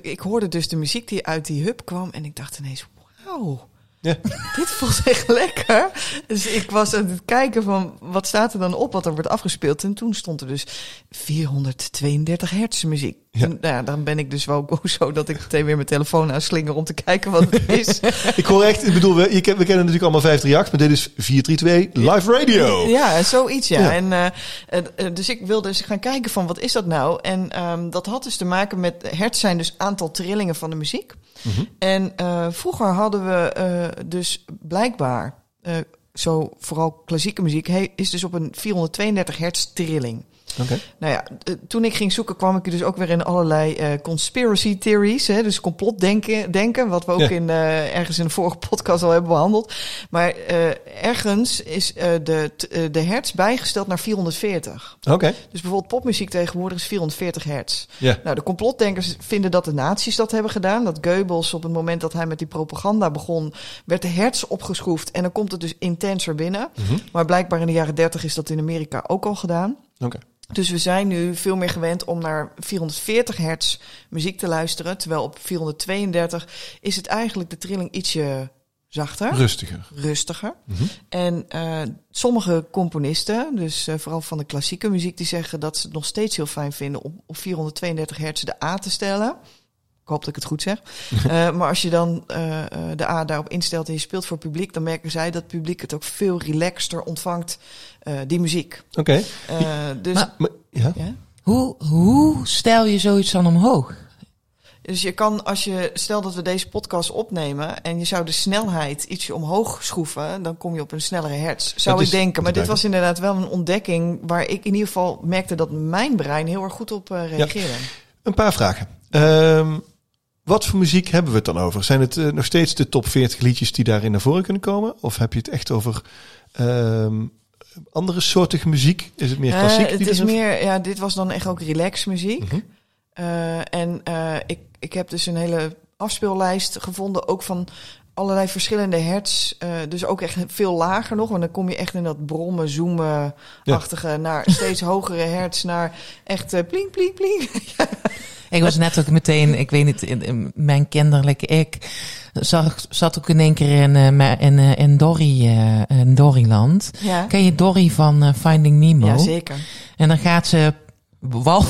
Speaker 1: ik hoorde dus de muziek die uit die hub kwam. En ik dacht ineens, wauw.
Speaker 2: Ja.
Speaker 1: Dit voelt echt lekker. Dus ik was aan het kijken van wat staat er dan op wat er wordt afgespeeld. En toen stond er dus 432 hertz muziek.
Speaker 2: Ja.
Speaker 1: En, nou dan ben ik dus wel zo dat ik meteen weer mijn telefoon aanslinger om te kijken wat het is.
Speaker 2: Ik hoor echt, ik bedoel, we, we kennen natuurlijk allemaal 538, maar dit is 432 live radio.
Speaker 1: Ja, zoiets ja.
Speaker 2: Ja.
Speaker 1: En, eh, eh, dus ik wilde eens gaan kijken van wat is dat nou? En ehm, dat had dus te maken met hertz zijn dus aantal trillingen van de muziek.
Speaker 2: Mhm.
Speaker 1: En eh, vroeger hadden we dus blijkbaar, zo vooral klassieke muziek, is dus op een 432 hertz trilling.
Speaker 2: Oké.
Speaker 1: Nou ja, toen ik ging zoeken kwam ik dus ook weer in allerlei eh, conspiracy theories. Hè, dus complotdenken, denken, wat we ook
Speaker 2: Ja.
Speaker 1: in, eh, ergens in de vorige podcast al hebben behandeld. Maar eh, ergens is de, de hertz bijgesteld naar 440.
Speaker 2: Oké.
Speaker 1: Dus bijvoorbeeld popmuziek tegenwoordig is 440 hertz.
Speaker 2: Ja.
Speaker 1: Nou, de complotdenkers vinden dat de nazi's dat hebben gedaan. Dat Goebbels op het moment dat hij met die propaganda begon, werd de hertz opgeschroefd. En dan komt het dus intenser binnen.
Speaker 2: Mhm.
Speaker 1: Maar blijkbaar in de jaren 30 is dat in Amerika ook al gedaan.
Speaker 2: Oké.
Speaker 1: Dus we zijn nu veel meer gewend om naar 440 hertz muziek te luisteren. Terwijl op 432 is het eigenlijk de trilling ietsje zachter,
Speaker 2: Rustiger.
Speaker 1: rustiger.
Speaker 2: Mhm.
Speaker 1: En eh, sommige componisten, dus eh, vooral van de klassieke muziek, die zeggen dat ze het nog steeds heel fijn vinden om op 432 hertz de A te stellen. Ik hoop dat ik het goed zeg. Eh, maar als je dan eh, eh, de A daarop instelt en je speelt voor publiek, dan merken zij dat het publiek het ook veel relaxter ontvangt, eh, die muziek.
Speaker 2: Oké.
Speaker 1: Eh, dus,
Speaker 3: Maar-
Speaker 2: Maar- Ja.
Speaker 1: ja?
Speaker 3: Hoe, hoe stel je zoiets dan omhoog?
Speaker 1: Dus je kan, als je, stel dat we deze podcast opnemen en je zou de snelheid ietsje omhoog schroeven, dan kom je op een snellere hertz. Zou
Speaker 2: Dat
Speaker 1: ik
Speaker 2: is-
Speaker 1: denken. Maar dit was inderdaad wel een ontdekking waar ik in ieder geval merkte dat mijn brein heel erg goed op eh, reageerde.
Speaker 2: Een paar vragen. Ehm, wat voor muziek hebben we het dan over? Zijn het eh, nog steeds de top 40 liedjes die daarin naar voren kunnen komen? Of heb je het echt over ehm, andere soortige muziek? Is het meer
Speaker 1: Eh,
Speaker 2: klassiek?
Speaker 1: het is
Speaker 2: er
Speaker 1: meer, ja, dit was dan echt ook relax muziek.
Speaker 2: Mhm.
Speaker 1: Eh, en ik, ik heb dus een hele afspeellijst gevonden, ook van allerlei verschillende hertz. eh, dus ook echt veel lager nog. Want dan kom je echt in dat brommen, zoomen-achtige... naar steeds hogere hertz, naar echt pling, pling, pling.
Speaker 3: Ik was net ook meteen, ik weet niet, in, in mijn kinderlijke ik zag, zat ook in één keer in, eh, in, eh, in, Dory, eh, in Doryland.
Speaker 1: Ja,
Speaker 3: Ken je Dory van Finding Nemo?
Speaker 1: ja zeker.
Speaker 3: En dan gaat ze wal,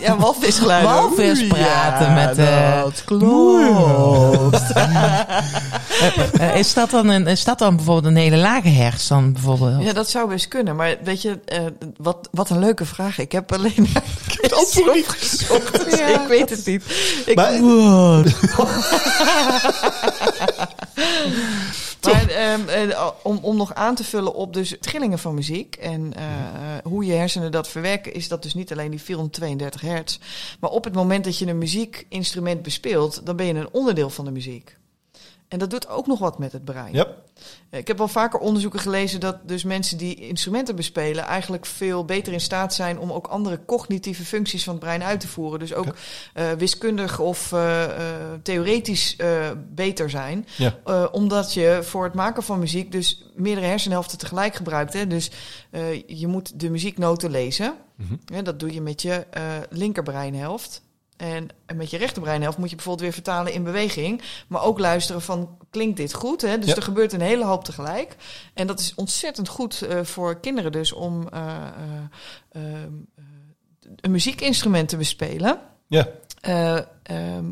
Speaker 1: Ja, walvisgeluiden.
Speaker 3: walvis praten
Speaker 1: ja,
Speaker 3: met... eh,
Speaker 1: dat klopt.
Speaker 3: eh, is, dat dan een, is dat dan bijvoorbeeld een hele lage hertz dan bijvoorbeeld?
Speaker 1: Ja, dat zou best kunnen. Maar weet je, eh, wat, wat een leuke vraag. Ik heb alleen
Speaker 2: het antwoord niet.
Speaker 3: Ja.
Speaker 1: Ik weet het niet. Ik,
Speaker 2: Maar-
Speaker 1: Maar ehm, eh, om, om nog aan te vullen op dus trillingen van muziek en eh, hoe je hersenen dat verwerken, is dat dus niet alleen die 432 hertz. Maar op het moment dat je een muziekinstrument bespeelt, dan ben je een onderdeel van de muziek. En dat doet ook nog wat met het brein.
Speaker 2: Ja.
Speaker 1: Ik heb wel vaker onderzoeken gelezen dat dus mensen die instrumenten bespelen eigenlijk veel beter in staat zijn om ook andere cognitieve functies van het brein uit te voeren. Dus ook eh, wiskundig of eh, eh, theoretisch eh, beter zijn.
Speaker 2: Ja.
Speaker 1: Eh, omdat je voor het maken van muziek dus meerdere hersenhelften tegelijk gebruikt. Hè? Dus eh, je moet de muzieknoten lezen.
Speaker 2: Mhm.
Speaker 1: Ja, dat doe je met je eh linkerbreinhelft. En met je rechterbreinhelft moet je bijvoorbeeld weer vertalen in beweging. Maar ook luisteren van, klinkt dit goed? Hè? Dus
Speaker 2: Ja.
Speaker 1: er gebeurt een hele hoop tegelijk. En dat is ontzettend goed eh, voor kinderen dus om eh, eh, eh, eh, een muziekinstrument te bespelen.
Speaker 2: Ja.
Speaker 1: Eh, eh,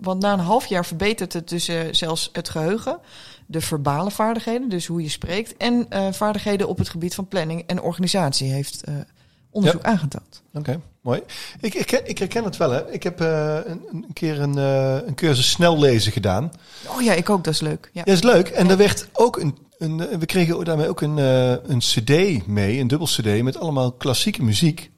Speaker 1: want na een half jaar verbetert het dus zelfs het geheugen, de verbale vaardigheden, dus hoe je spreekt, en vaardigheden op het gebied van planning en organisatie heeft eh, onderzoek aangetoond.
Speaker 2: Oké, mooi. Ik, ik, ik herken het wel, hè. Ik heb eh, een, een keer een, eh, een cursus snel lezen gedaan.
Speaker 1: Oh ja, ik ook, dat is leuk. Ja.
Speaker 2: Ja, is leuk. En daar werd ook een, een, we kregen daarmee ook een, eh, een cd mee, een dubbel cd, met allemaal klassieke muziek.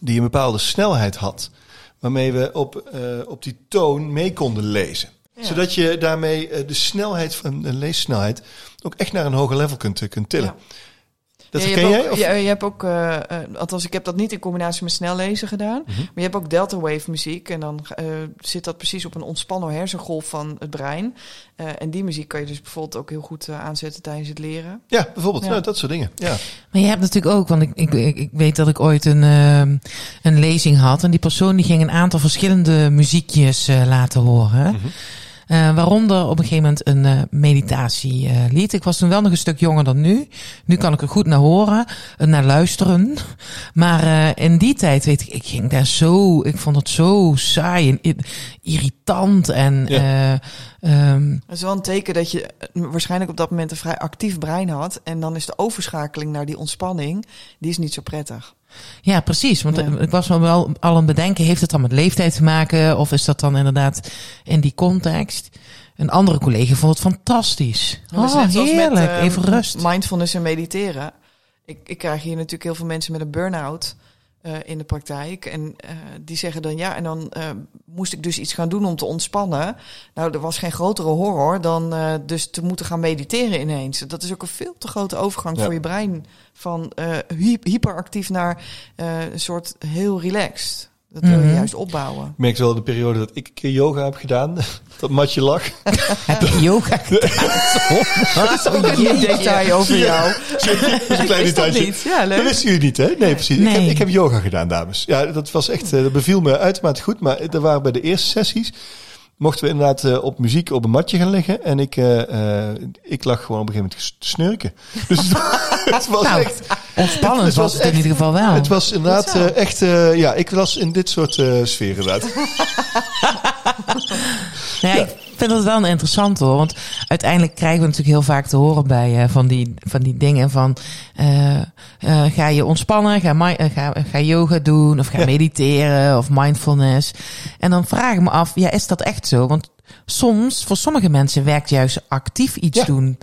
Speaker 2: Die een bepaalde snelheid had. Waarmee we op, op die toon mee konden lezen.
Speaker 1: Ja.
Speaker 2: Zodat je daarmee de snelheid van de leessnelheid ook echt naar een hoger level kunt, kunt tillen.
Speaker 1: Ja.
Speaker 2: Dat
Speaker 1: Ja, je hebt
Speaker 2: jij?
Speaker 1: ook-
Speaker 2: Of?
Speaker 1: Ja, je hebt ook, eh, eh, althans ik heb dat niet in combinatie met snel lezen gedaan.
Speaker 2: Mhm.
Speaker 1: Maar je hebt ook delta wave muziek. En dan eh, zit dat precies op een ontspannen hersengolf van het brein. Eh, en die muziek kan je dus bijvoorbeeld ook heel goed aanzetten tijdens het leren.
Speaker 2: Ja, bijvoorbeeld.
Speaker 1: Ja.
Speaker 2: Nou, dat soort dingen. Ja.
Speaker 3: Maar je hebt natuurlijk ook, want ik, ik, ik, weet dat ik ooit een, ehm, een lezing had. En die persoon die ging een aantal verschillende muziekjes eh, laten horen.
Speaker 2: Mhm.
Speaker 3: Eh, waaronder op een gegeven moment een uh, meditatielied. ik was toen wel nog een stuk jonger dan nu. Nu kan ik er goed naar horen, naar luisteren. Maar in die tijd, weet ik, ik ging daar zo, ik vond het zo saai en irritant. En ja.
Speaker 1: Um, dat is wel een teken dat je waarschijnlijk op dat moment een vrij actief brein had. En dan is de overschakeling naar die ontspanning, die is niet zo prettig.
Speaker 3: Ja, precies. Want ik was me wel al aan het bedenken, heeft het dan met leeftijd te maken? Of is dat dan inderdaad in die context? Een andere collega vond het fantastisch. oh, heerlijk. Met, uh, Even rust.
Speaker 1: Mindfulness en mediteren. Ik, ik krijg hier natuurlijk heel veel mensen met een burn-out. Uh, in de praktijk. En uh, die zeggen dan ja, en dan uh, moest ik dus iets gaan doen om te ontspannen. Nou, er was geen grotere horror dan dus te moeten gaan mediteren ineens. Dat is ook een veel te grote overgang ja. voor je brein van hyperactief naar een soort heel relaxed. Dat wil je mhm. juist opbouwen. Ik
Speaker 2: merk wel de periode dat ik een keer yoga heb gedaan. Dat matje lag.
Speaker 3: Heb je yoga gedaan?
Speaker 1: dat is ook een detail over jou.
Speaker 2: Dat is een klein detailje. Ja, leuk. Dat wisten jullie niet, hè? Nee, precies. Ik, heb, ik heb yoga gedaan, dames. Ja, dat was echt, eh, dat beviel me uitermate goed. Maar er waren bij de eerste sessies mochten we inderdaad uh, op muziek op een matje gaan liggen. En ik, uh, uh, ik lag gewoon op een gegeven moment te snurken. Dus
Speaker 3: het was nou, echt... Ontspannend het was, het in ieder geval wel.
Speaker 2: Het was inderdaad echt... ja, ik was in dit soort sferen inderdaad.
Speaker 3: ja, ja vind het wel een interessant hoor. Want uiteindelijk krijgen we natuurlijk heel vaak te horen bij uh, van, die, van die dingen van uh, uh, ga je ontspannen, ga, ga, ga yoga doen of ga mediteren of mindfulness. En dan vraag ik me af, ja, is dat echt zo? Want soms, voor sommige mensen werkt juist actief iets ja. doen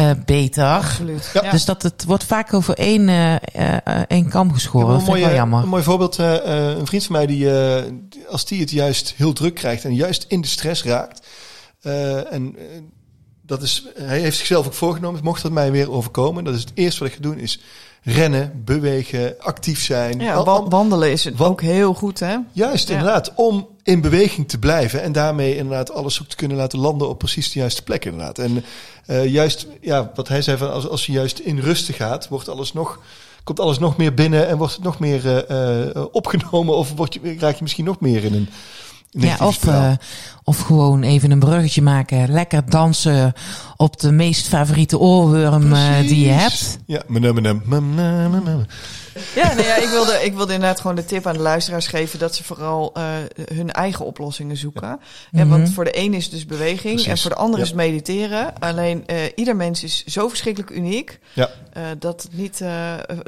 Speaker 3: uh, beter.
Speaker 1: Absoluut. Ja.
Speaker 3: Dus dat het wordt vaak over één, uh, één kam geschoren. Dat vind ik wel jammer.
Speaker 2: Een mooi voorbeeld, een vriend van mij die, als die het juist heel druk krijgt en juist in de stress raakt, uh, en uh, dat is, hij heeft zichzelf ook voorgenomen, mocht dat mij weer overkomen, dat is het eerste wat ik ga doen, is rennen, bewegen, actief zijn.
Speaker 1: Ja, wandelen is het ook heel goed, hè?
Speaker 2: Juist, inderdaad. Om in beweging te blijven en daarmee inderdaad alles ook te kunnen laten landen op precies de juiste plek, inderdaad. En uh, juist, ja, wat hij zei van als, als je juist in rusten gaat, wordt alles nog komt alles nog meer binnen en wordt het nog meer uh, opgenomen of word je, raak je misschien nog meer in een
Speaker 3: ja, of, uh, of gewoon even een bruggetje maken. Lekker dansen op de meest favoriete oorworm uh, die je hebt.
Speaker 2: Ja, menem,
Speaker 1: Ja, nee, ja ik, wilde, ik wilde inderdaad gewoon de tip aan de luisteraars geven dat ze vooral uh, hun eigen oplossingen zoeken. Ja. Mm -hmm. Want voor de een is het dus beweging Precies. en voor de ander ja. is mediteren. Alleen uh, ieder mens is zo verschrikkelijk uniek ja. uh, dat het niet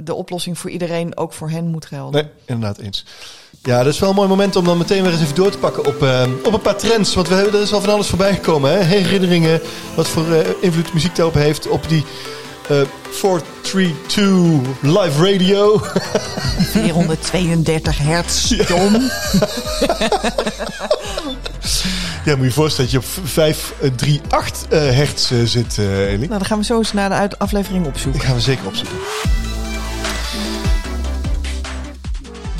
Speaker 1: de oplossing voor iedereen ook voor hen moet gelden.
Speaker 2: Nee, inderdaad eens. Ja, dat is wel een mooi moment om dan meteen weer eens even door te pakken op, uh, op een paar trends. Want we hebben, er is al van alles voorbij gekomen. Hè? Herinneringen, wat voor uh, invloed muziek daarop heeft op die uh, 432 live radio.
Speaker 3: 432 hertz, Tom.
Speaker 2: Ja. moet je je voorstellen dat je op 538 hertz zit, Elie. Nou,
Speaker 1: dan gaan we zo eens naar de aflevering opzoeken.
Speaker 2: Dat gaan we zeker opzoeken.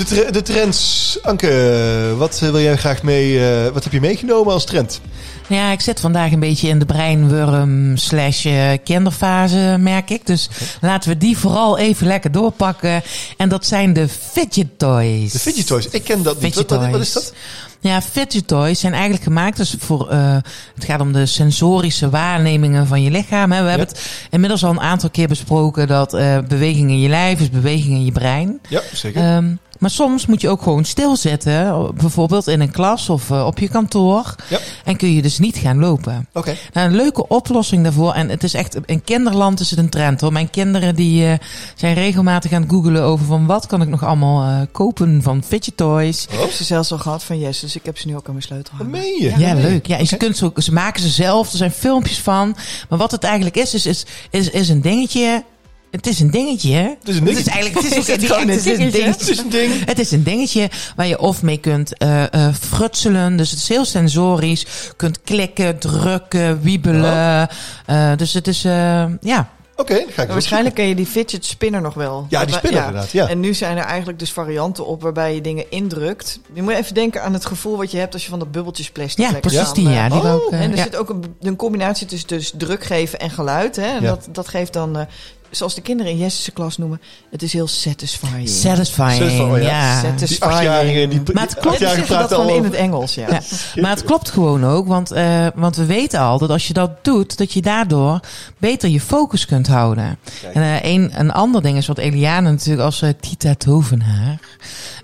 Speaker 2: De, de trends. Anke, wat eh, wil jij graag mee? Uh, wat heb je meegenomen als trend?
Speaker 3: Ja, ik zit vandaag een beetje in de breinworm slash eh, kinderfase, merk ik. Dus laten we die vooral even lekker doorpakken. En dat zijn de fidget toys.
Speaker 2: De fidget toys, ik ken dat niet. Wat, wat, is dat?
Speaker 3: Ja, fidget toys zijn eigenlijk gemaakt dus voor, uh, het gaat om de sensorische waarnemingen van je lichaam. Hè. We hebben het inmiddels al een aantal keer besproken dat uh, beweging in je lijf is beweging in je brein.
Speaker 2: Ja, zeker. Um,
Speaker 3: maar soms moet je ook gewoon stilzetten. Bijvoorbeeld in een klas of uh, op je kantoor. Ja. En kun je dus niet gaan lopen.
Speaker 2: Oké. Okay.
Speaker 3: Nou, een leuke oplossing daarvoor. En het is echt, in kinderland is het een trend hoor. Mijn kinderen die uh, zijn regelmatig aan het googelen over van wat kan ik nog allemaal uh, kopen van fidget toys.
Speaker 1: Oh. Ik heb ze zelfs al gehad van Yes, dus ik heb ze nu ook aan mijn sleutel
Speaker 2: hangen. Wat meen je?
Speaker 3: Ja, ja leuk. Ja, en okay. ze, kunt ze, ze maken ze zelf. Er zijn filmpjes van. Maar wat het eigenlijk is, is, is, is, is een dingetje het is een dingetje, hè?
Speaker 2: Het is een dingetje.
Speaker 3: Het is eigenlijk het is, het een, dingetje.
Speaker 2: Het is een ding.
Speaker 3: Het is een dingetje waar je of mee kunt uh, uh, frutselen. Dus het is heel sensorisch. Kunt klikken, drukken, wiebelen. Oh. Uh, dus het is, ja...
Speaker 2: Oké, okay, ga ik
Speaker 1: Waarschijnlijk ken je die fidget spinner nog wel.
Speaker 2: Ja, die spinner ja. inderdaad, ja.
Speaker 1: En nu zijn er eigenlijk dus varianten op waarbij je dingen indrukt. Je moet even denken aan het gevoel wat je hebt als je van dat bubbeltjes plastic
Speaker 3: Ja, precies die, ja. Die
Speaker 1: oh,
Speaker 3: ook,
Speaker 1: en er
Speaker 3: ja.
Speaker 1: zit ook een, een, combinatie tussen dus druk geven en geluid. Hè. En ja. dat, dat geeft dan zoals de kinderen in Jesse's klas noemen, het is heel satisfying.
Speaker 3: Satisfying,
Speaker 2: Satisfying, ja.
Speaker 1: Satisfying.
Speaker 2: Die achtjarigen, die,
Speaker 3: Maar het
Speaker 2: die
Speaker 3: klopt,
Speaker 1: die dat
Speaker 2: al
Speaker 1: in het Engels, ja.
Speaker 3: Ja. Maar het klopt gewoon ook, want, eh, want we weten al dat als je dat doet, dat je daardoor beter je focus kunt houden.
Speaker 2: Kijk.
Speaker 3: En eh, een, een ander ding is wat Eliane natuurlijk als eh, Tita Tovenaar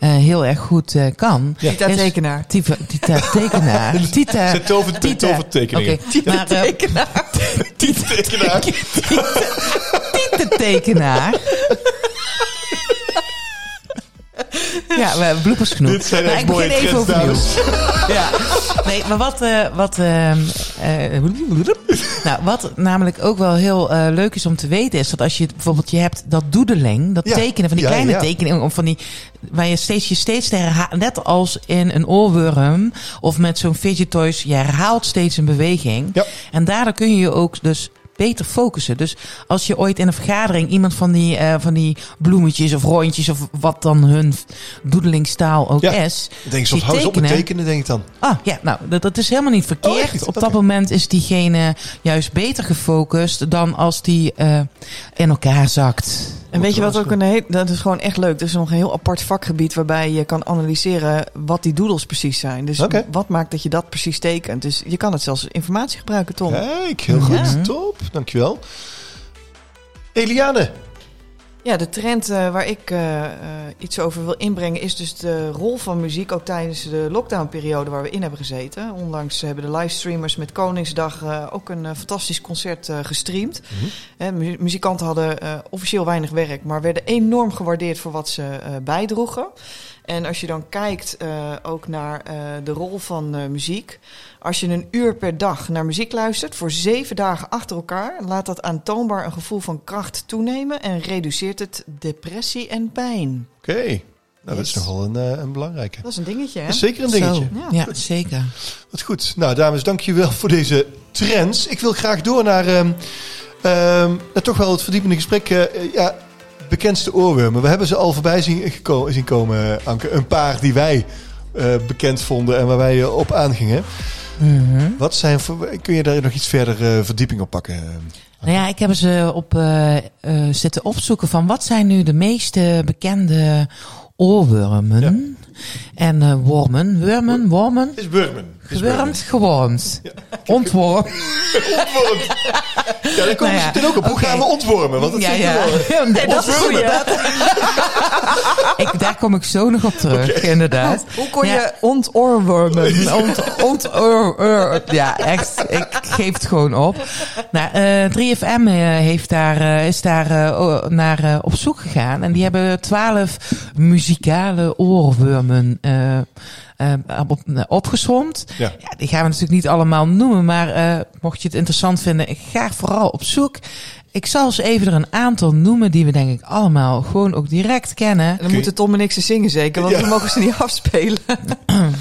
Speaker 3: eh, heel erg goed eh, kan.
Speaker 2: Ja.
Speaker 1: Tita tekenaar.
Speaker 3: Tita, tita tekenaar. Tita,
Speaker 2: tover,
Speaker 3: Tita.
Speaker 2: tovertekeningen.
Speaker 3: Oké, maar eh,
Speaker 2: Tita tekenaar.
Speaker 3: Tita tekenaar. Ja, we hebben bloepers genoeg.
Speaker 2: Dit zijn echt
Speaker 3: ik
Speaker 2: mooie
Speaker 3: begin even. Ja, nee, maar wat, eh, wat, ehm, eh, nou, wat namelijk ook wel heel eh, leuk is om te weten, is dat als je bijvoorbeeld je hebt dat doedeling, dat
Speaker 2: Ja,
Speaker 3: tekenen van die
Speaker 2: ja,
Speaker 3: kleine
Speaker 2: ja.
Speaker 3: tekeningen, of van die, waar je steeds je steeds te herhalen, net als in een oorworm of met zo'n fidget toys, je herhaalt steeds een beweging.
Speaker 2: Ja.
Speaker 3: En daardoor kun je je ook dus beter focussen. Dus als je ooit in een vergadering iemand van die, eh, van die bloemetjes of rondjes of wat dan hun doedelingstaal ook
Speaker 2: Ja.
Speaker 3: is,
Speaker 2: denk soms,
Speaker 3: zie
Speaker 2: hou eens op met
Speaker 3: tekenen.
Speaker 2: denk ik dan.
Speaker 3: Ah, ja, nou, dat, dat is helemaal niet
Speaker 2: Oh,
Speaker 3: verkeerd.
Speaker 2: niet?
Speaker 3: Op dat moment is diegene juist beter gefocust dan als die eh, in elkaar zakt.
Speaker 1: En weet je wat ook een heel, dat is gewoon echt leuk. Er is nog een heel apart vakgebied waarbij je kan analyseren wat die doodles precies zijn. Dus wat maakt dat je dat precies tekent. Dus je kan het zelfs informatie gebruiken, Tom.
Speaker 2: Kijk, heel goed.
Speaker 3: Ja.
Speaker 2: Top, dankjewel. Eliane.
Speaker 1: Ja, de trend eh, waar ik eh, eh, iets over wil inbrengen is dus de rol van muziek ook tijdens de lockdownperiode waar we in hebben gezeten. Onlangs hebben de livestreamers met Koningsdag ook een fantastisch concert gestreamd. Mu- muzikanten hadden officieel weinig werk, maar werden enorm gewaardeerd voor wat ze bijdroegen. En als je dan kijkt eh, ook naar eh, de rol van eh, muziek. Als je een uur per dag naar muziek luistert voor zeven dagen achter elkaar, laat dat aantoonbaar een gevoel van kracht toenemen en reduceert het depressie en pijn.
Speaker 2: Oké. Nou, dat is nogal een, eh, een belangrijke.
Speaker 1: Dat is een dingetje, hè?
Speaker 2: Dat is zeker een dingetje.
Speaker 3: Zo,
Speaker 1: Ja.
Speaker 3: ja, zeker.
Speaker 2: Wat goed. Nou, dames, dankjewel voor deze trends. Ik wil graag door naar, ehm, ehm, naar toch wel het verdiepende gesprek. ja, bekendste oorwormen. We hebben ze al voorbij zien, geko- zien komen, Anke. Een paar die wij eh, bekend vonden en waar wij eh, op aangingen.
Speaker 3: Mhm.
Speaker 2: Wat zijn kun je daar nog iets verder eh, verdieping op pakken?
Speaker 3: Nou ja, ik heb ze op zitten opzoeken van wat zijn nu de meest eh, bekende oorwormen. En eh, wormen, wormen, wormen.
Speaker 2: Is Burmen. Is
Speaker 3: Gewurmd, gewormd. Ontwormd.
Speaker 2: Ontwormd. Ja, daar komen
Speaker 3: Nou ja,
Speaker 2: ze ook op. Hoe
Speaker 3: oké.
Speaker 2: gaan we ontwormen? Want dat
Speaker 3: Ja, ja. Nee,
Speaker 1: dat is goed, ja.
Speaker 3: Ik, daar kom ik zo nog op terug, inderdaad.
Speaker 1: Hoe kon
Speaker 3: Ja.
Speaker 1: je ontoorwormen?
Speaker 3: Ont, ont, ur, ur. ja, echt. Ik geef het gewoon op. Nou, eh 3FM eh, heeft daar, is daar naar op zoek gegaan. En die hebben twaalf muzikale oorwormen eh, eh, op, opgesomd.
Speaker 2: Ja.
Speaker 3: Ja, die gaan we natuurlijk niet allemaal noemen. Maar eh, mocht je het interessant vinden, ik ga vooral op zoek. Ik zal eens even er een aantal noemen die we denk ik allemaal gewoon ook direct kennen.
Speaker 1: En dan moeten Tom en ik ze zingen zeker, want
Speaker 2: Ja.
Speaker 1: we mogen ze niet afspelen.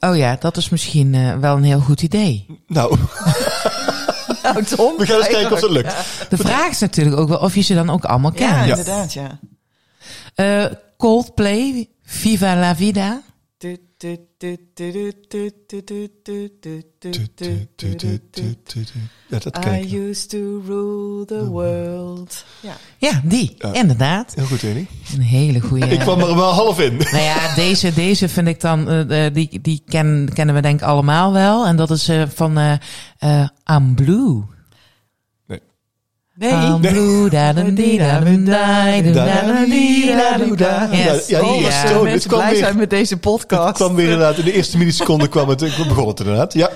Speaker 3: Oh ja, dat is misschien eh, wel een heel goed idee.
Speaker 2: Nou,
Speaker 1: Nou, Tom.
Speaker 2: we gaan eens kijken of dat lukt.
Speaker 3: De vraag is natuurlijk ook wel of je ze dan ook allemaal
Speaker 1: Ja,
Speaker 3: kent.
Speaker 1: inderdaad, ja.
Speaker 3: Eh, Coldplay, Viva la Vida.
Speaker 2: Ja, dat ken
Speaker 1: I used to rule the world. Ja.
Speaker 3: Ja, die,
Speaker 2: Ja.
Speaker 3: inderdaad.
Speaker 2: Heel goed, Eni.
Speaker 3: Een hele goede.
Speaker 2: Ik kwam er wel half in.
Speaker 3: Nou ja, deze, deze vind ik dan, eh, eh, die, die ken, kennen we denk ik allemaal wel. En dat is eh, van eh eh, I'm Blue.
Speaker 1: Nee.
Speaker 3: I'm blue, da da di da da da da da di da da da. Yes.
Speaker 2: Ja,
Speaker 3: Oh,
Speaker 2: het
Speaker 1: mensen
Speaker 2: kwam
Speaker 1: blij
Speaker 2: weer-
Speaker 1: zijn met deze
Speaker 2: Het
Speaker 1: podcast.
Speaker 2: kwam weer inderdaad, in de eerste milliseconde kwam het, begon het inderdaad. Ja,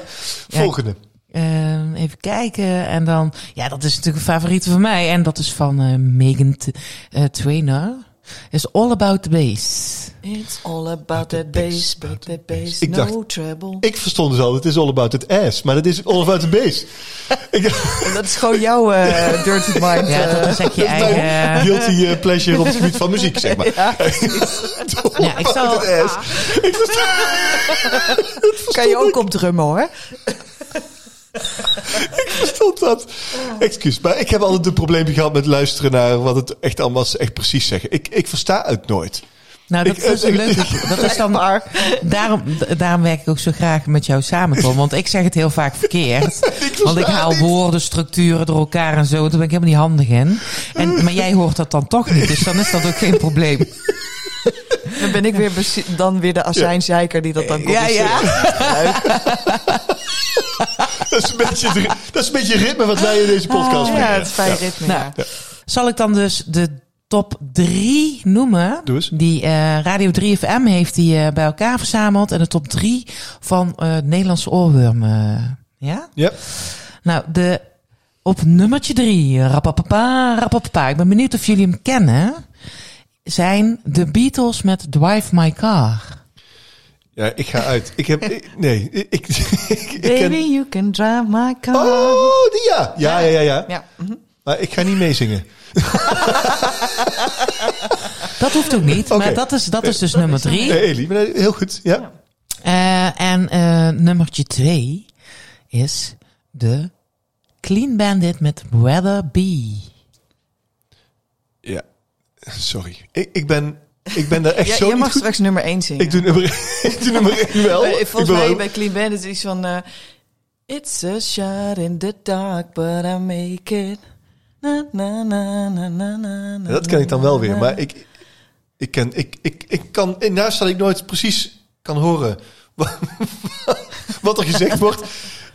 Speaker 2: volgende.
Speaker 3: Ehm, even kijken. En dan, ja, dat is natuurlijk een favoriete van mij. En dat is van eh, Megan T- eh, Trainor. Is All About the Bass.
Speaker 1: It's all about that bass, but that bass,
Speaker 2: Ik
Speaker 1: no
Speaker 2: dacht-
Speaker 1: trouble.
Speaker 2: Ik verstond dus al, het is all about the ass, maar het is all about the bass. Ik
Speaker 1: Dat is gewoon jouw eh, dirty mind.
Speaker 3: Ja,
Speaker 1: eh.
Speaker 3: dat is echt je
Speaker 2: mijn
Speaker 3: eigen...
Speaker 2: guilty eh, pleasure op het gebied van muziek, zeg maar.
Speaker 1: Ja,
Speaker 3: ik zal-
Speaker 2: the ass. Ik verstond,
Speaker 1: kan je ook op drummen hoor.
Speaker 2: verstond dat. Excuus, maar ik heb altijd een probleempje gehad met luisteren naar wat het echt allemaal ze echt precies zeggen. Ik, ik versta het nooit.
Speaker 3: Nou, dat
Speaker 2: Ik-
Speaker 3: is een leuke. Dat is dan,
Speaker 1: Maar
Speaker 3: daarom, daarom werk ik ook zo graag met jou samen, Tom. Want ik zeg het heel vaak verkeerd. Want ik haal woorden, structuren door elkaar en zo. Daar ben ik helemaal niet handig in. En, maar jij hoort dat dan toch niet. Dus dan is dat ook geen probleem.
Speaker 1: dan ben ik weer, dan weer de azijnzeiker die dat dan
Speaker 3: Ja, ja.
Speaker 2: Dat is, een beetje, dat is een beetje ritme wat wij in deze podcast
Speaker 1: Ja,
Speaker 2: brengen.
Speaker 1: het is fijn ritme.
Speaker 3: Nou,
Speaker 1: ja.
Speaker 3: Zal ik dan dus de top drie noemen?
Speaker 2: Doe eens.
Speaker 3: Die eh, Radio 3FM heeft die eh, bij elkaar verzameld. En de top drie van eh Nederlandse oorwormen. ja?
Speaker 2: Ja.
Speaker 3: Nou, de, op nummertje drie, rapapapa, rapapapa. Ik ben benieuwd of jullie hem kennen. Zijn de Beatles met Drive My Car.
Speaker 2: ja, ik ga uit. Ik heb... ik- nee, ik... ik, ik
Speaker 1: Baby,
Speaker 2: ken,
Speaker 1: you can drive my car.
Speaker 2: oh, die ja. Ja, ja, ja, ja.
Speaker 1: Ja. mhm.
Speaker 2: Maar ik ga niet meezingen.
Speaker 3: Dat hoeft ook niet, maar dat is, dat is dus nummer drie.
Speaker 2: Nee, Elie, maar nee, heel goed. Ja.
Speaker 3: Eh, en eh nummertje twee is de Clean Bandit met Weather Be.
Speaker 2: Ja. Sorry. Ik, ik ben... Ik ben daar echt
Speaker 1: Ja,
Speaker 2: zo
Speaker 1: jij mag
Speaker 2: goed.
Speaker 1: straks nummer 1 zingen.
Speaker 2: Ik doe nummer, ik doe nummer één wel. Ik
Speaker 1: Volgens
Speaker 2: ben
Speaker 1: mij
Speaker 2: wel-
Speaker 1: bij Clean Bandit is iets van... eh, It's a shot in the dark, but I make it.
Speaker 2: Dat ken ik dan wel weer. Maar ik, ik, ken, ik, ik, ik kan... Naast dat ik nooit precies kan horen wat er gezegd wordt...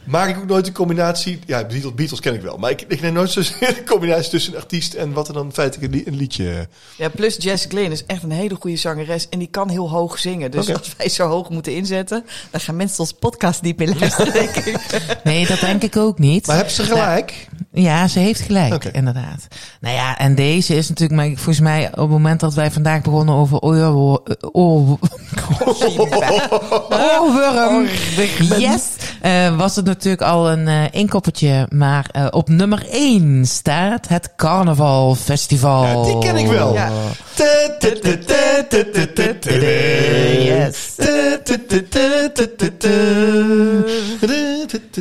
Speaker 2: Maak ik ook nooit een combinatie... Ja, Beatles, Beatles ken ik wel. Maar ik, ik neem nooit zozeer een combinatie tussen een artiest... en wat er dan feitelijk een, li- een liedje...
Speaker 1: Ja, plus Jess Glynn is echt een hele goede zangeres en die kan heel hoog zingen. Dus
Speaker 2: Oké.
Speaker 1: als wij zo hoog moeten inzetten, dan gaan mensen ons podcast niet meer luisteren, denk ik.
Speaker 3: Nee, dat denk ik ook niet.
Speaker 2: Maar heb ze gelijk?
Speaker 3: Ja, ze heeft gelijk,
Speaker 2: Oké.
Speaker 3: inderdaad. Nou ja, en deze is natuurlijk, maar volgens mij op het moment dat wij vandaag begonnen over oor, oorworm, yes, eh, was het natuurlijk al een eh inkoppertje. Maar eh, op nummer 1 staat het Carnaval Festival.
Speaker 2: Ja, die ken ik wel.
Speaker 1: Ja.
Speaker 3: Yes.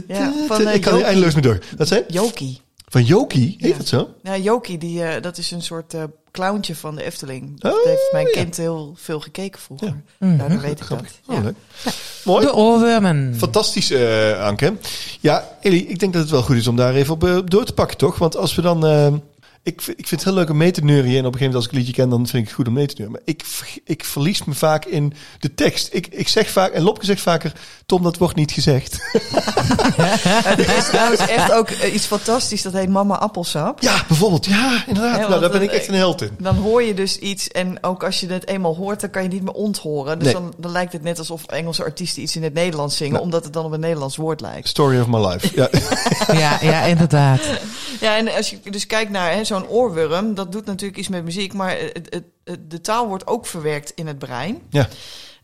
Speaker 1: Ja, van, eh,
Speaker 2: ik kan hier
Speaker 1: Jokie.
Speaker 2: eindeloos mee door. Wat zei je? Van Jokie? Heet
Speaker 1: Ja.
Speaker 2: het zo?
Speaker 1: Ja, Jokie, die, eh, dat is een soort eh clowntje van de Efteling. Dat
Speaker 2: Oh,
Speaker 1: heeft mijn
Speaker 2: ja.
Speaker 1: kind heel veel gekeken vroeger.
Speaker 2: Ja.
Speaker 1: Nou, dan weet ik dat.
Speaker 2: Oh,
Speaker 1: Ja.
Speaker 2: leuk. Mooi.
Speaker 3: De oorwormen.
Speaker 2: Fantastisch, eh, Anke. Ja, Ellie, ik denk dat het wel goed is om daar even op door te pakken, toch? Want als we dan... ik, v- ik vind het heel leuk om mee te neurien. En op een gegeven moment als ik een liedje ken, dan vind ik het goed om mee te neuren. Maar ik, ik verlies me vaak in de tekst. Ik, ik zeg vaak, en Lopke zegt vaker, Tom, dat wordt niet gezegd.
Speaker 1: Er is trouwens echt ook eh, iets fantastisch, dat heet Mama Appelsap.
Speaker 2: ja, bijvoorbeeld. Ja, inderdaad.
Speaker 1: Ja,
Speaker 2: nou, daar ben ik echt een held in.
Speaker 1: Dan hoor je dus iets en ook als je het eenmaal hoort, dan kan je niet meer onthoren. Dus
Speaker 2: Nee.
Speaker 1: dan, dan lijkt het net alsof Engelse artiesten iets in het Nederlands zingen,
Speaker 2: Nee.
Speaker 1: omdat het dan op een Nederlands woord lijkt.
Speaker 2: Story of my life. Ja,
Speaker 3: Ja, ja, inderdaad.
Speaker 1: Ja, en als je dus kijkt naar hè, zo'n oorworm, dat doet natuurlijk iets met muziek, maar het, het, het- de taal wordt ook verwerkt in het brein.
Speaker 2: ja.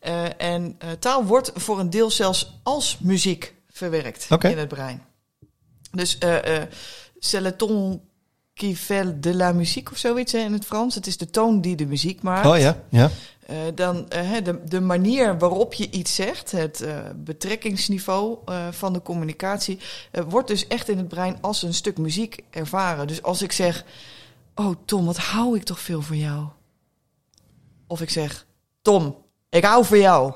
Speaker 1: Eh, en eh, taal wordt voor een deel zelfs als muziek verwerkt in het brein. Dus ton qui fait de la musique of zoiets hè, in het Frans. Het is de toon die de muziek maakt.
Speaker 2: Oh ja, ja.
Speaker 1: Eh, dan eh, de, de manier waarop je iets zegt, het eh, betrekkingsniveau van de communicatie, wordt dus echt in het brein als een stuk muziek ervaren. Dus als ik zeg, oh Tom, wat hou ik toch veel voor jou. Of ik zeg, Tom, ik hou van jou.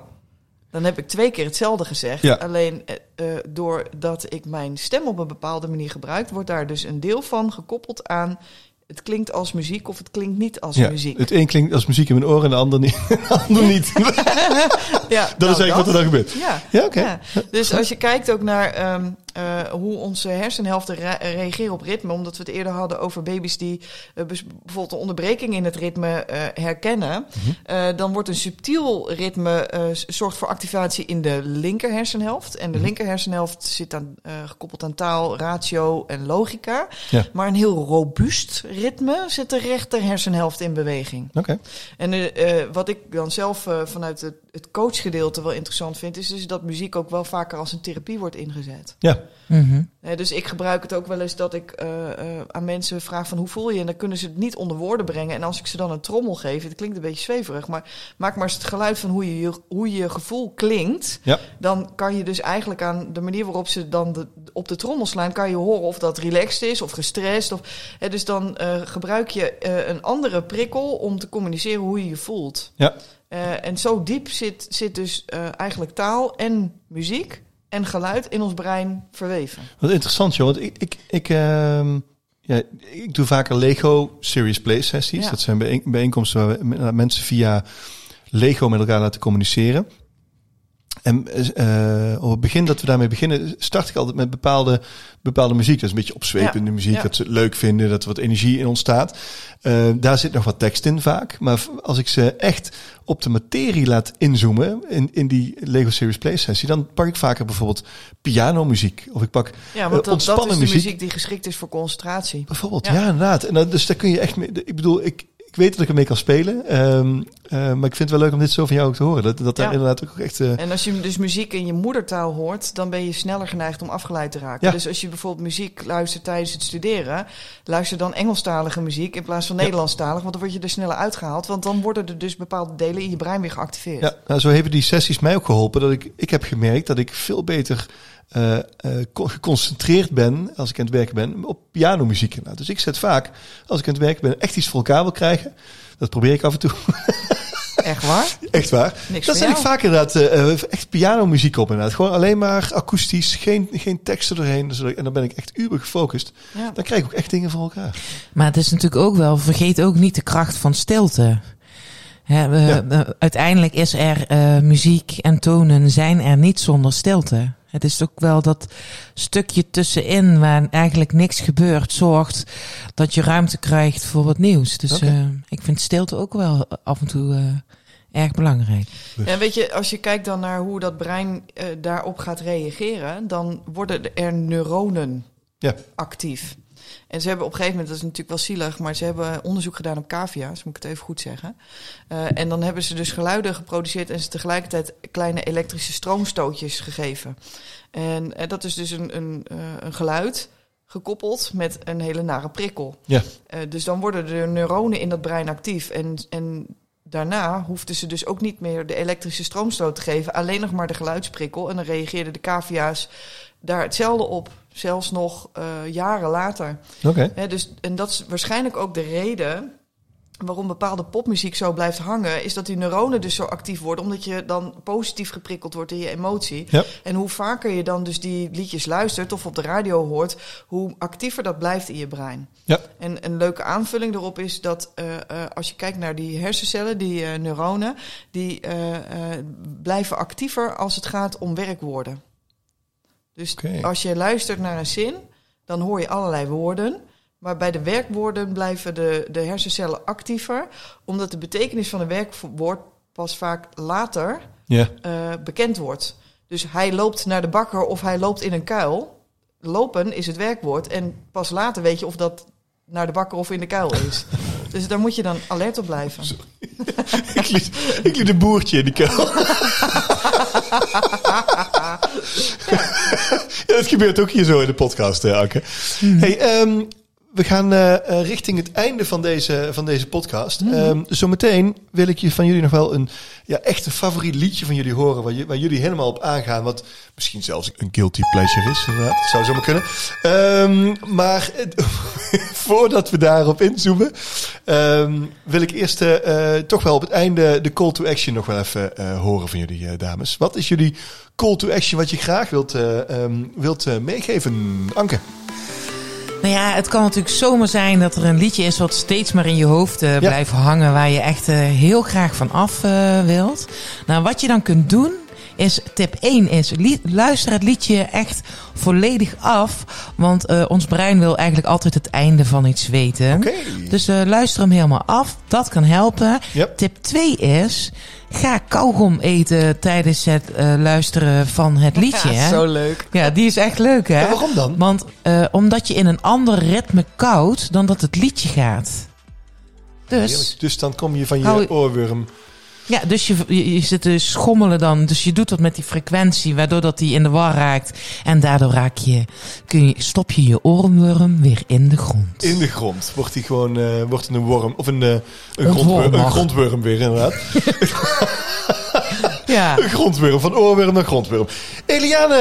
Speaker 1: Dan heb ik twee keer hetzelfde gezegd.
Speaker 2: Ja.
Speaker 1: Alleen eh, doordat ik mijn stem op een bepaalde manier gebruik, wordt daar dus een deel van gekoppeld aan. Het klinkt als muziek of het klinkt niet als
Speaker 2: ja.
Speaker 1: muziek.
Speaker 2: Het een klinkt als muziek in mijn oren en de ander niet. De ander niet. dat
Speaker 1: Ja,
Speaker 2: is
Speaker 1: nou,
Speaker 2: eigenlijk wat er dan gebeurt.
Speaker 1: Ja,
Speaker 2: Ja, oké.
Speaker 1: ja. Dus als je kijkt ook naar ehm, eh, hoe onze hersenhelften re- reageren op ritme, omdat we het eerder hadden over baby's die eh, bijvoorbeeld een onderbreking in het ritme eh, herkennen,
Speaker 2: Mhm.
Speaker 1: dan wordt een subtiel ritme zorgt voor activatie in de linker hersenhelft. En de
Speaker 2: Mhm.
Speaker 1: linker hersenhelft zit aan, gekoppeld aan taal, ratio en logica.
Speaker 2: Ja.
Speaker 1: Maar een heel robuust ritme zet de rechter hersenhelft in beweging.
Speaker 2: Oké.
Speaker 1: En wat ik dan zelf vanuit het, het coachgedeelte wel interessant vind, is dus dat muziek ook wel vaker als een therapie wordt ingezet.
Speaker 2: Ja.
Speaker 3: Mhm.
Speaker 1: Dus ik gebruik het ook wel eens dat ik eh, eh, aan mensen vraag van hoe voel je? En dan kunnen ze het niet onder woorden brengen. En als ik ze dan een trommel geef, het klinkt een beetje zweverig, maar maak maar eens het geluid van hoe je, je, hoe je gevoel klinkt.
Speaker 2: Ja.
Speaker 1: Dan kan je dus eigenlijk aan de manier waarop ze dan de, op de trommel slaan, kan je horen of dat relaxed is of gestrest. Of, hè, dus dan eh, gebruik je eh, een andere prikkel om te communiceren hoe je je voelt.
Speaker 2: Ja.
Speaker 1: Eh, en zo diep zit, zit dus eh, eigenlijk taal en muziek en geluid in ons brein verweven.
Speaker 2: Wat interessant, joh. Want ik, ik, ik, ehm, ja, ik doe vaker Lego Serious Play sessies.
Speaker 1: Ja.
Speaker 2: Dat zijn bijeen- bijeenkomsten waar we mensen via Lego met elkaar laten communiceren. En eh, op het begin dat we daarmee beginnen, start ik altijd met bepaalde, bepaalde muziek. Dat is een beetje opzwepende
Speaker 1: Ja,
Speaker 2: muziek,
Speaker 1: ja.
Speaker 2: dat ze het leuk vinden, dat er wat energie in ontstaat. Eh, daar zit nog wat tekst in vaak. Maar als ik ze echt op de materie laat inzoomen in, in die Lego Serious Play sessie, dan pak ik vaker bijvoorbeeld pianomuziek. Of ik pak
Speaker 1: Ja,
Speaker 2: Eh,
Speaker 1: want dat, dat is de
Speaker 2: muziek.
Speaker 1: muziek. die geschikt is voor concentratie.
Speaker 2: Bijvoorbeeld,
Speaker 1: Ja.
Speaker 2: ja, inderdaad. En dan, dus daar kun je echt mee. Ik bedoel, ik, ik weet dat ik ermee kan spelen. ehm, eh, maar ik vind het wel leuk om dit zo van jou ook te horen. Dat, dat daar
Speaker 1: Ja.
Speaker 2: inderdaad ook echt. eh,
Speaker 1: En als je dus muziek in je moedertaal hoort, dan ben je sneller geneigd om afgeleid te raken.
Speaker 2: Ja.
Speaker 1: Dus als je bijvoorbeeld muziek luistert tijdens het studeren, luister dan Engelstalige muziek in plaats van
Speaker 2: Ja.
Speaker 1: Nederlandstalig, want dan word je er sneller uitgehaald. Want dan worden er dus bepaalde delen in je brein weer geactiveerd.
Speaker 2: ja, nou, zo hebben die sessies mij ook geholpen. Dat ik, ik heb gemerkt dat ik veel beter eh, eh, co- geconcentreerd ben als ik aan het werken ben op pianomuziek. inderdaad. Dus ik zet vaak, als ik aan het werken ben, echt iets voor elkaar wil krijgen. Dat probeer ik af en toe.
Speaker 1: Echt waar?
Speaker 2: Echt waar.
Speaker 1: Niks
Speaker 2: Dan
Speaker 1: voor
Speaker 2: zet ik vaak inderdaad eh, eh, echt pianomuziek op inderdaad. Gewoon alleen maar akoestisch, geen, geen teksten doorheen. Dus, en dan ben ik echt uber gefocust.
Speaker 1: Ja.
Speaker 2: Dan krijg ik ook echt dingen voor elkaar.
Speaker 3: Maar het is natuurlijk ook wel, vergeet ook niet de kracht van stilte. We-
Speaker 2: Ja.
Speaker 3: uiteindelijk is er eh, muziek en tonen zijn er niet zonder stilte. Het is ook wel dat stukje tussenin waar eigenlijk niks gebeurt, zorgt dat je ruimte krijgt voor wat nieuws. Dus eh, ik vind stilte ook wel af en toe eh, erg belangrijk.
Speaker 1: En weet je, als je kijkt dan naar hoe dat brein eh, daarop gaat reageren, dan worden er neuronen
Speaker 2: Ja.
Speaker 1: actief. En ze hebben op een gegeven moment, dat is natuurlijk wel zielig, maar ze hebben onderzoek gedaan op cavia's, moet ik het even goed zeggen. Eh, en dan hebben ze dus geluiden geproduceerd en ze tegelijkertijd kleine elektrische stroomstootjes gegeven. En eh, dat is dus een, een, eh, een geluid gekoppeld met een hele nare prikkel.
Speaker 2: Ja.
Speaker 1: Dus dan worden de neuronen in dat brein actief. En, en daarna hoefden ze dus ook niet meer de elektrische stroomstoot te geven, alleen nog maar de geluidsprikkel. En dan reageerden de cavia's daar hetzelfde op, zelfs nog eh, jaren later.
Speaker 2: Oké.
Speaker 1: Dus, en dat is waarschijnlijk ook de reden waarom bepaalde popmuziek zo blijft hangen, is dat die neuronen dus zo actief worden, omdat je dan positief geprikkeld wordt in je emotie.
Speaker 2: Ja.
Speaker 1: En hoe vaker je dan dus die liedjes luistert of op de radio hoort, hoe actiever dat blijft in je brein.
Speaker 2: Ja.
Speaker 1: En een leuke aanvulling daarop is dat eh, eh, als je kijkt naar die hersencellen, die neuronen, die blijven actiever als het gaat om werkwoorden. Dus als je luistert naar een zin, dan hoor je allerlei woorden. Maar bij de werkwoorden blijven de, de hersencellen actiever, omdat de betekenis van een werkwoord pas vaak later eh, bekend wordt. Dus hij loopt naar de bakker of hij loopt in een kuil. Lopen is het werkwoord en pas later weet je of dat naar de bakker of in de kuil is. dus daar moet je dan alert op blijven.
Speaker 2: ik, liet, ik liet een boertje in die kuil. ja, dat gebeurt ook hier zo in de podcast, hè, Anke. Hey, ehm, we gaan eh, eh, richting het einde van deze, van deze podcast. Ehm, zometeen wil ik je van jullie nog wel een ja, echt een favoriet liedje van jullie horen. Waar, je- waar jullie helemaal op aangaan. Wat misschien zelfs een guilty pleasure is. Inderdaad. Dat zou zomaar kunnen. Ehm, maar voordat we daarop inzoomen. ehm, wil ik eerst eh, toch wel op het einde de call to action nog wel even horen van jullie dames. Wat is jullie call to action wat je graag wilt, wilt meegeven? Anke.
Speaker 3: Nou ja, het kan natuurlijk zomaar zijn dat er een liedje is wat steeds maar in je hoofd eh, blijft hangen, waar je echt eh, heel graag van af eh, wilt. Nou, wat je dan kunt doen, is tip 1 is luister het liedje echt volledig af, want ons brein wil eigenlijk altijd het einde van iets weten. Dus luister hem helemaal af, dat kan helpen.
Speaker 2: Yep.
Speaker 3: Tip 2 is, ga kauwgom eten tijdens het eh, luisteren van het liedje.
Speaker 1: Ja,
Speaker 3: hè?
Speaker 1: zo leuk.
Speaker 3: Ja, die is echt leuk, hè?
Speaker 2: Ja, waarom dan?
Speaker 3: Want eh, omdat je in een ander ritme koudt dan dat het liedje gaat. Dus,
Speaker 2: Heerlijk. Dus dan kom je van je
Speaker 3: Hou-
Speaker 2: oorworm.
Speaker 3: Ja, dus je, je, je zit te schommelen dan. Dus je doet dat met die frequentie, waardoor dat die in de war raakt. En daardoor raak je, kun je, stop je je oorworm weer in de grond.
Speaker 2: In de grond wordt hij gewoon eh, wordt een worm of een, eh, een, grondworm, een grondworm weer inderdaad.
Speaker 3: Ja.
Speaker 2: een grondworm van oorworm naar grondworm. Eliane.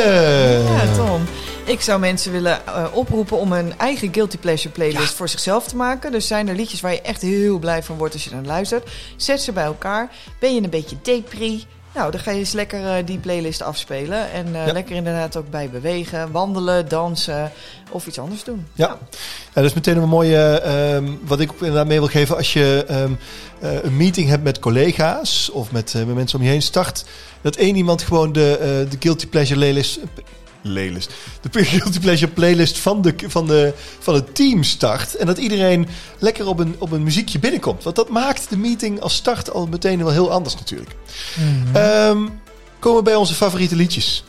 Speaker 1: Ja, Tom. Ik zou mensen willen eh, oproepen om een eigen Guilty Pleasure playlist voor zichzelf te maken. Dus zijn er liedjes waar je echt heel blij van wordt als je naar luistert. Zet ze bij elkaar. Ben je een beetje depri? Nou, dan ga je eens lekker eh, die playlist afspelen. En eh,
Speaker 2: Ja.
Speaker 1: lekker inderdaad ook bij bewegen, wandelen, dansen of iets anders doen.
Speaker 2: Ja. Ja, dat is meteen een mooie, ehm, wat ik inderdaad mee wil geven. Als je ehm, eh, een meeting hebt met collega's of met, met mensen om je heen, start dat één iemand gewoon de, de Guilty Pleasure playlist, playlist, de Guilty Pleasure playlist van, de, van, de, van het team start. En dat iedereen lekker op een, op een muziekje binnenkomt. Want dat maakt de meeting als start al meteen wel heel anders natuurlijk. Ehm, komen we bij onze favoriete liedjes.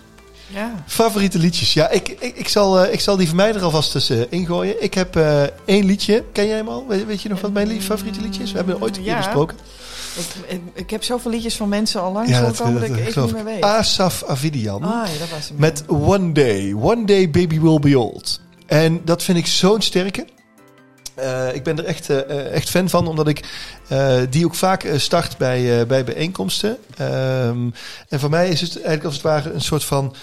Speaker 1: Ja.
Speaker 2: Favoriete liedjes. Ja, ik, ik, ik, zal, eh, ik zal die van mij er alvast tussen ingooien. Ik heb eh, één liedje. Ken jij hem al? Weet, weet je nog wat mijn li- favoriete liedje is? We hebben het ooit een keer
Speaker 1: Ja.
Speaker 2: besproken.
Speaker 1: Ik, ik, ik heb zoveel liedjes van mensen al langs
Speaker 2: Ja, dat,
Speaker 1: ik even niet meer weet.
Speaker 2: Asaf Avidian.
Speaker 1: ah, ja, dat was hem.
Speaker 2: Met One Day. One Day Baby Will Be Old. En dat vind ik zo'n sterke. Eh, ik ben er echt, eh, echt fan van, omdat ik eh, die ook vaak start bij, bij bijeenkomsten. Ehm, en voor mij is het eigenlijk als het ware een soort van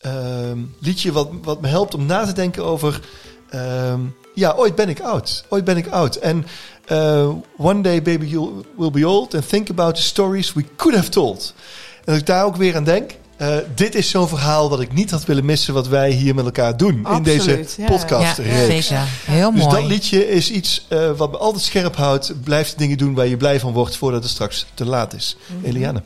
Speaker 2: ehm, liedje wat, wat me helpt om na te denken over... ehm, ja, ooit ben ik oud. Ooit ben ik oud. En eh, one day baby you will be old and think about the stories we could have told. En dat ik daar ook weer aan denk. eh, dit is zo'n verhaal wat ik niet had willen missen wat wij hier met elkaar doen in deze
Speaker 1: ja.
Speaker 2: podcast.
Speaker 3: Ja,
Speaker 2: reeks.
Speaker 3: zeker. Heel
Speaker 2: Dus
Speaker 3: mooi.
Speaker 2: dat liedje is iets eh, wat me altijd scherp houdt. Blijft dingen doen waar je blij van wordt voordat het straks te laat is.
Speaker 1: Mhm.
Speaker 2: Eliane.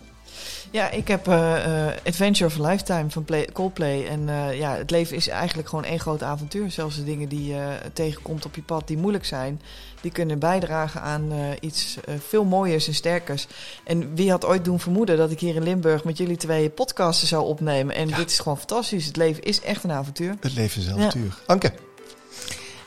Speaker 1: Ja, ik heb eh, eh, Adventure of a Lifetime van Play- Coldplay. En eh, ja, het leven is eigenlijk gewoon één groot avontuur. Zelfs de dingen die je tegenkomt op je pad die moeilijk zijn... die kunnen bijdragen aan iets veel mooiers en sterkers. En wie had ooit doen vermoeden dat ik hier in Limburg... met jullie twee podcasten zou opnemen. En dit is gewoon fantastisch. Het leven is echt een avontuur.
Speaker 2: Het leven is een avontuur. Anke.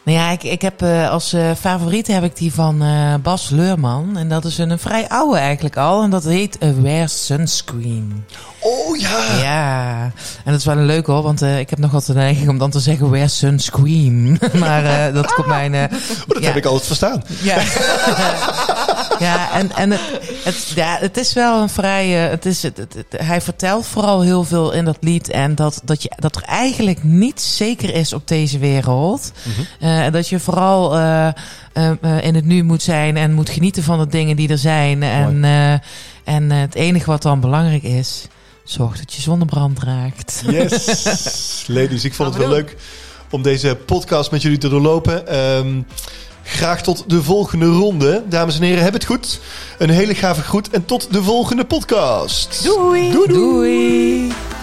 Speaker 3: Nou ja, ik, ik heb eh, als eh, favoriet heb ik die van eh, Bas Leurman. En dat is een, een vrij oude eigenlijk al. En dat heet Wear Sunscreen.
Speaker 2: Oh ja.
Speaker 3: Ja, en dat is wel een leuk hoor, want ik heb nog wat de neiging om dan te zeggen Wear Sunscreen. maar dat komt mijn... eh,
Speaker 2: Oh, dat
Speaker 3: ja.
Speaker 2: heb ik altijd verstaan.
Speaker 3: Ja, ja en, en het, het, ja, het is wel een vrij. eh, het is, het, het- het- hij vertelt vooral heel veel in dat lied. En dat, dat, je, dat er eigenlijk niets zeker is op deze wereld. Eh, en dat je vooral eh, eh, in het nu moet zijn en moet genieten van de dingen die er zijn. En, eh, en het enige wat dan belangrijk is, zorg dat je zonnebrand raakt.
Speaker 2: Yes. Ladies, ik vond het wel
Speaker 1: we
Speaker 2: leuk om deze podcast met jullie te doorlopen. Ehm, graag tot de volgende ronde. Dames en heren, heb het goed. Een hele gave groet en tot de volgende podcast.
Speaker 1: Doei!
Speaker 2: Doei. doei.
Speaker 3: Doei.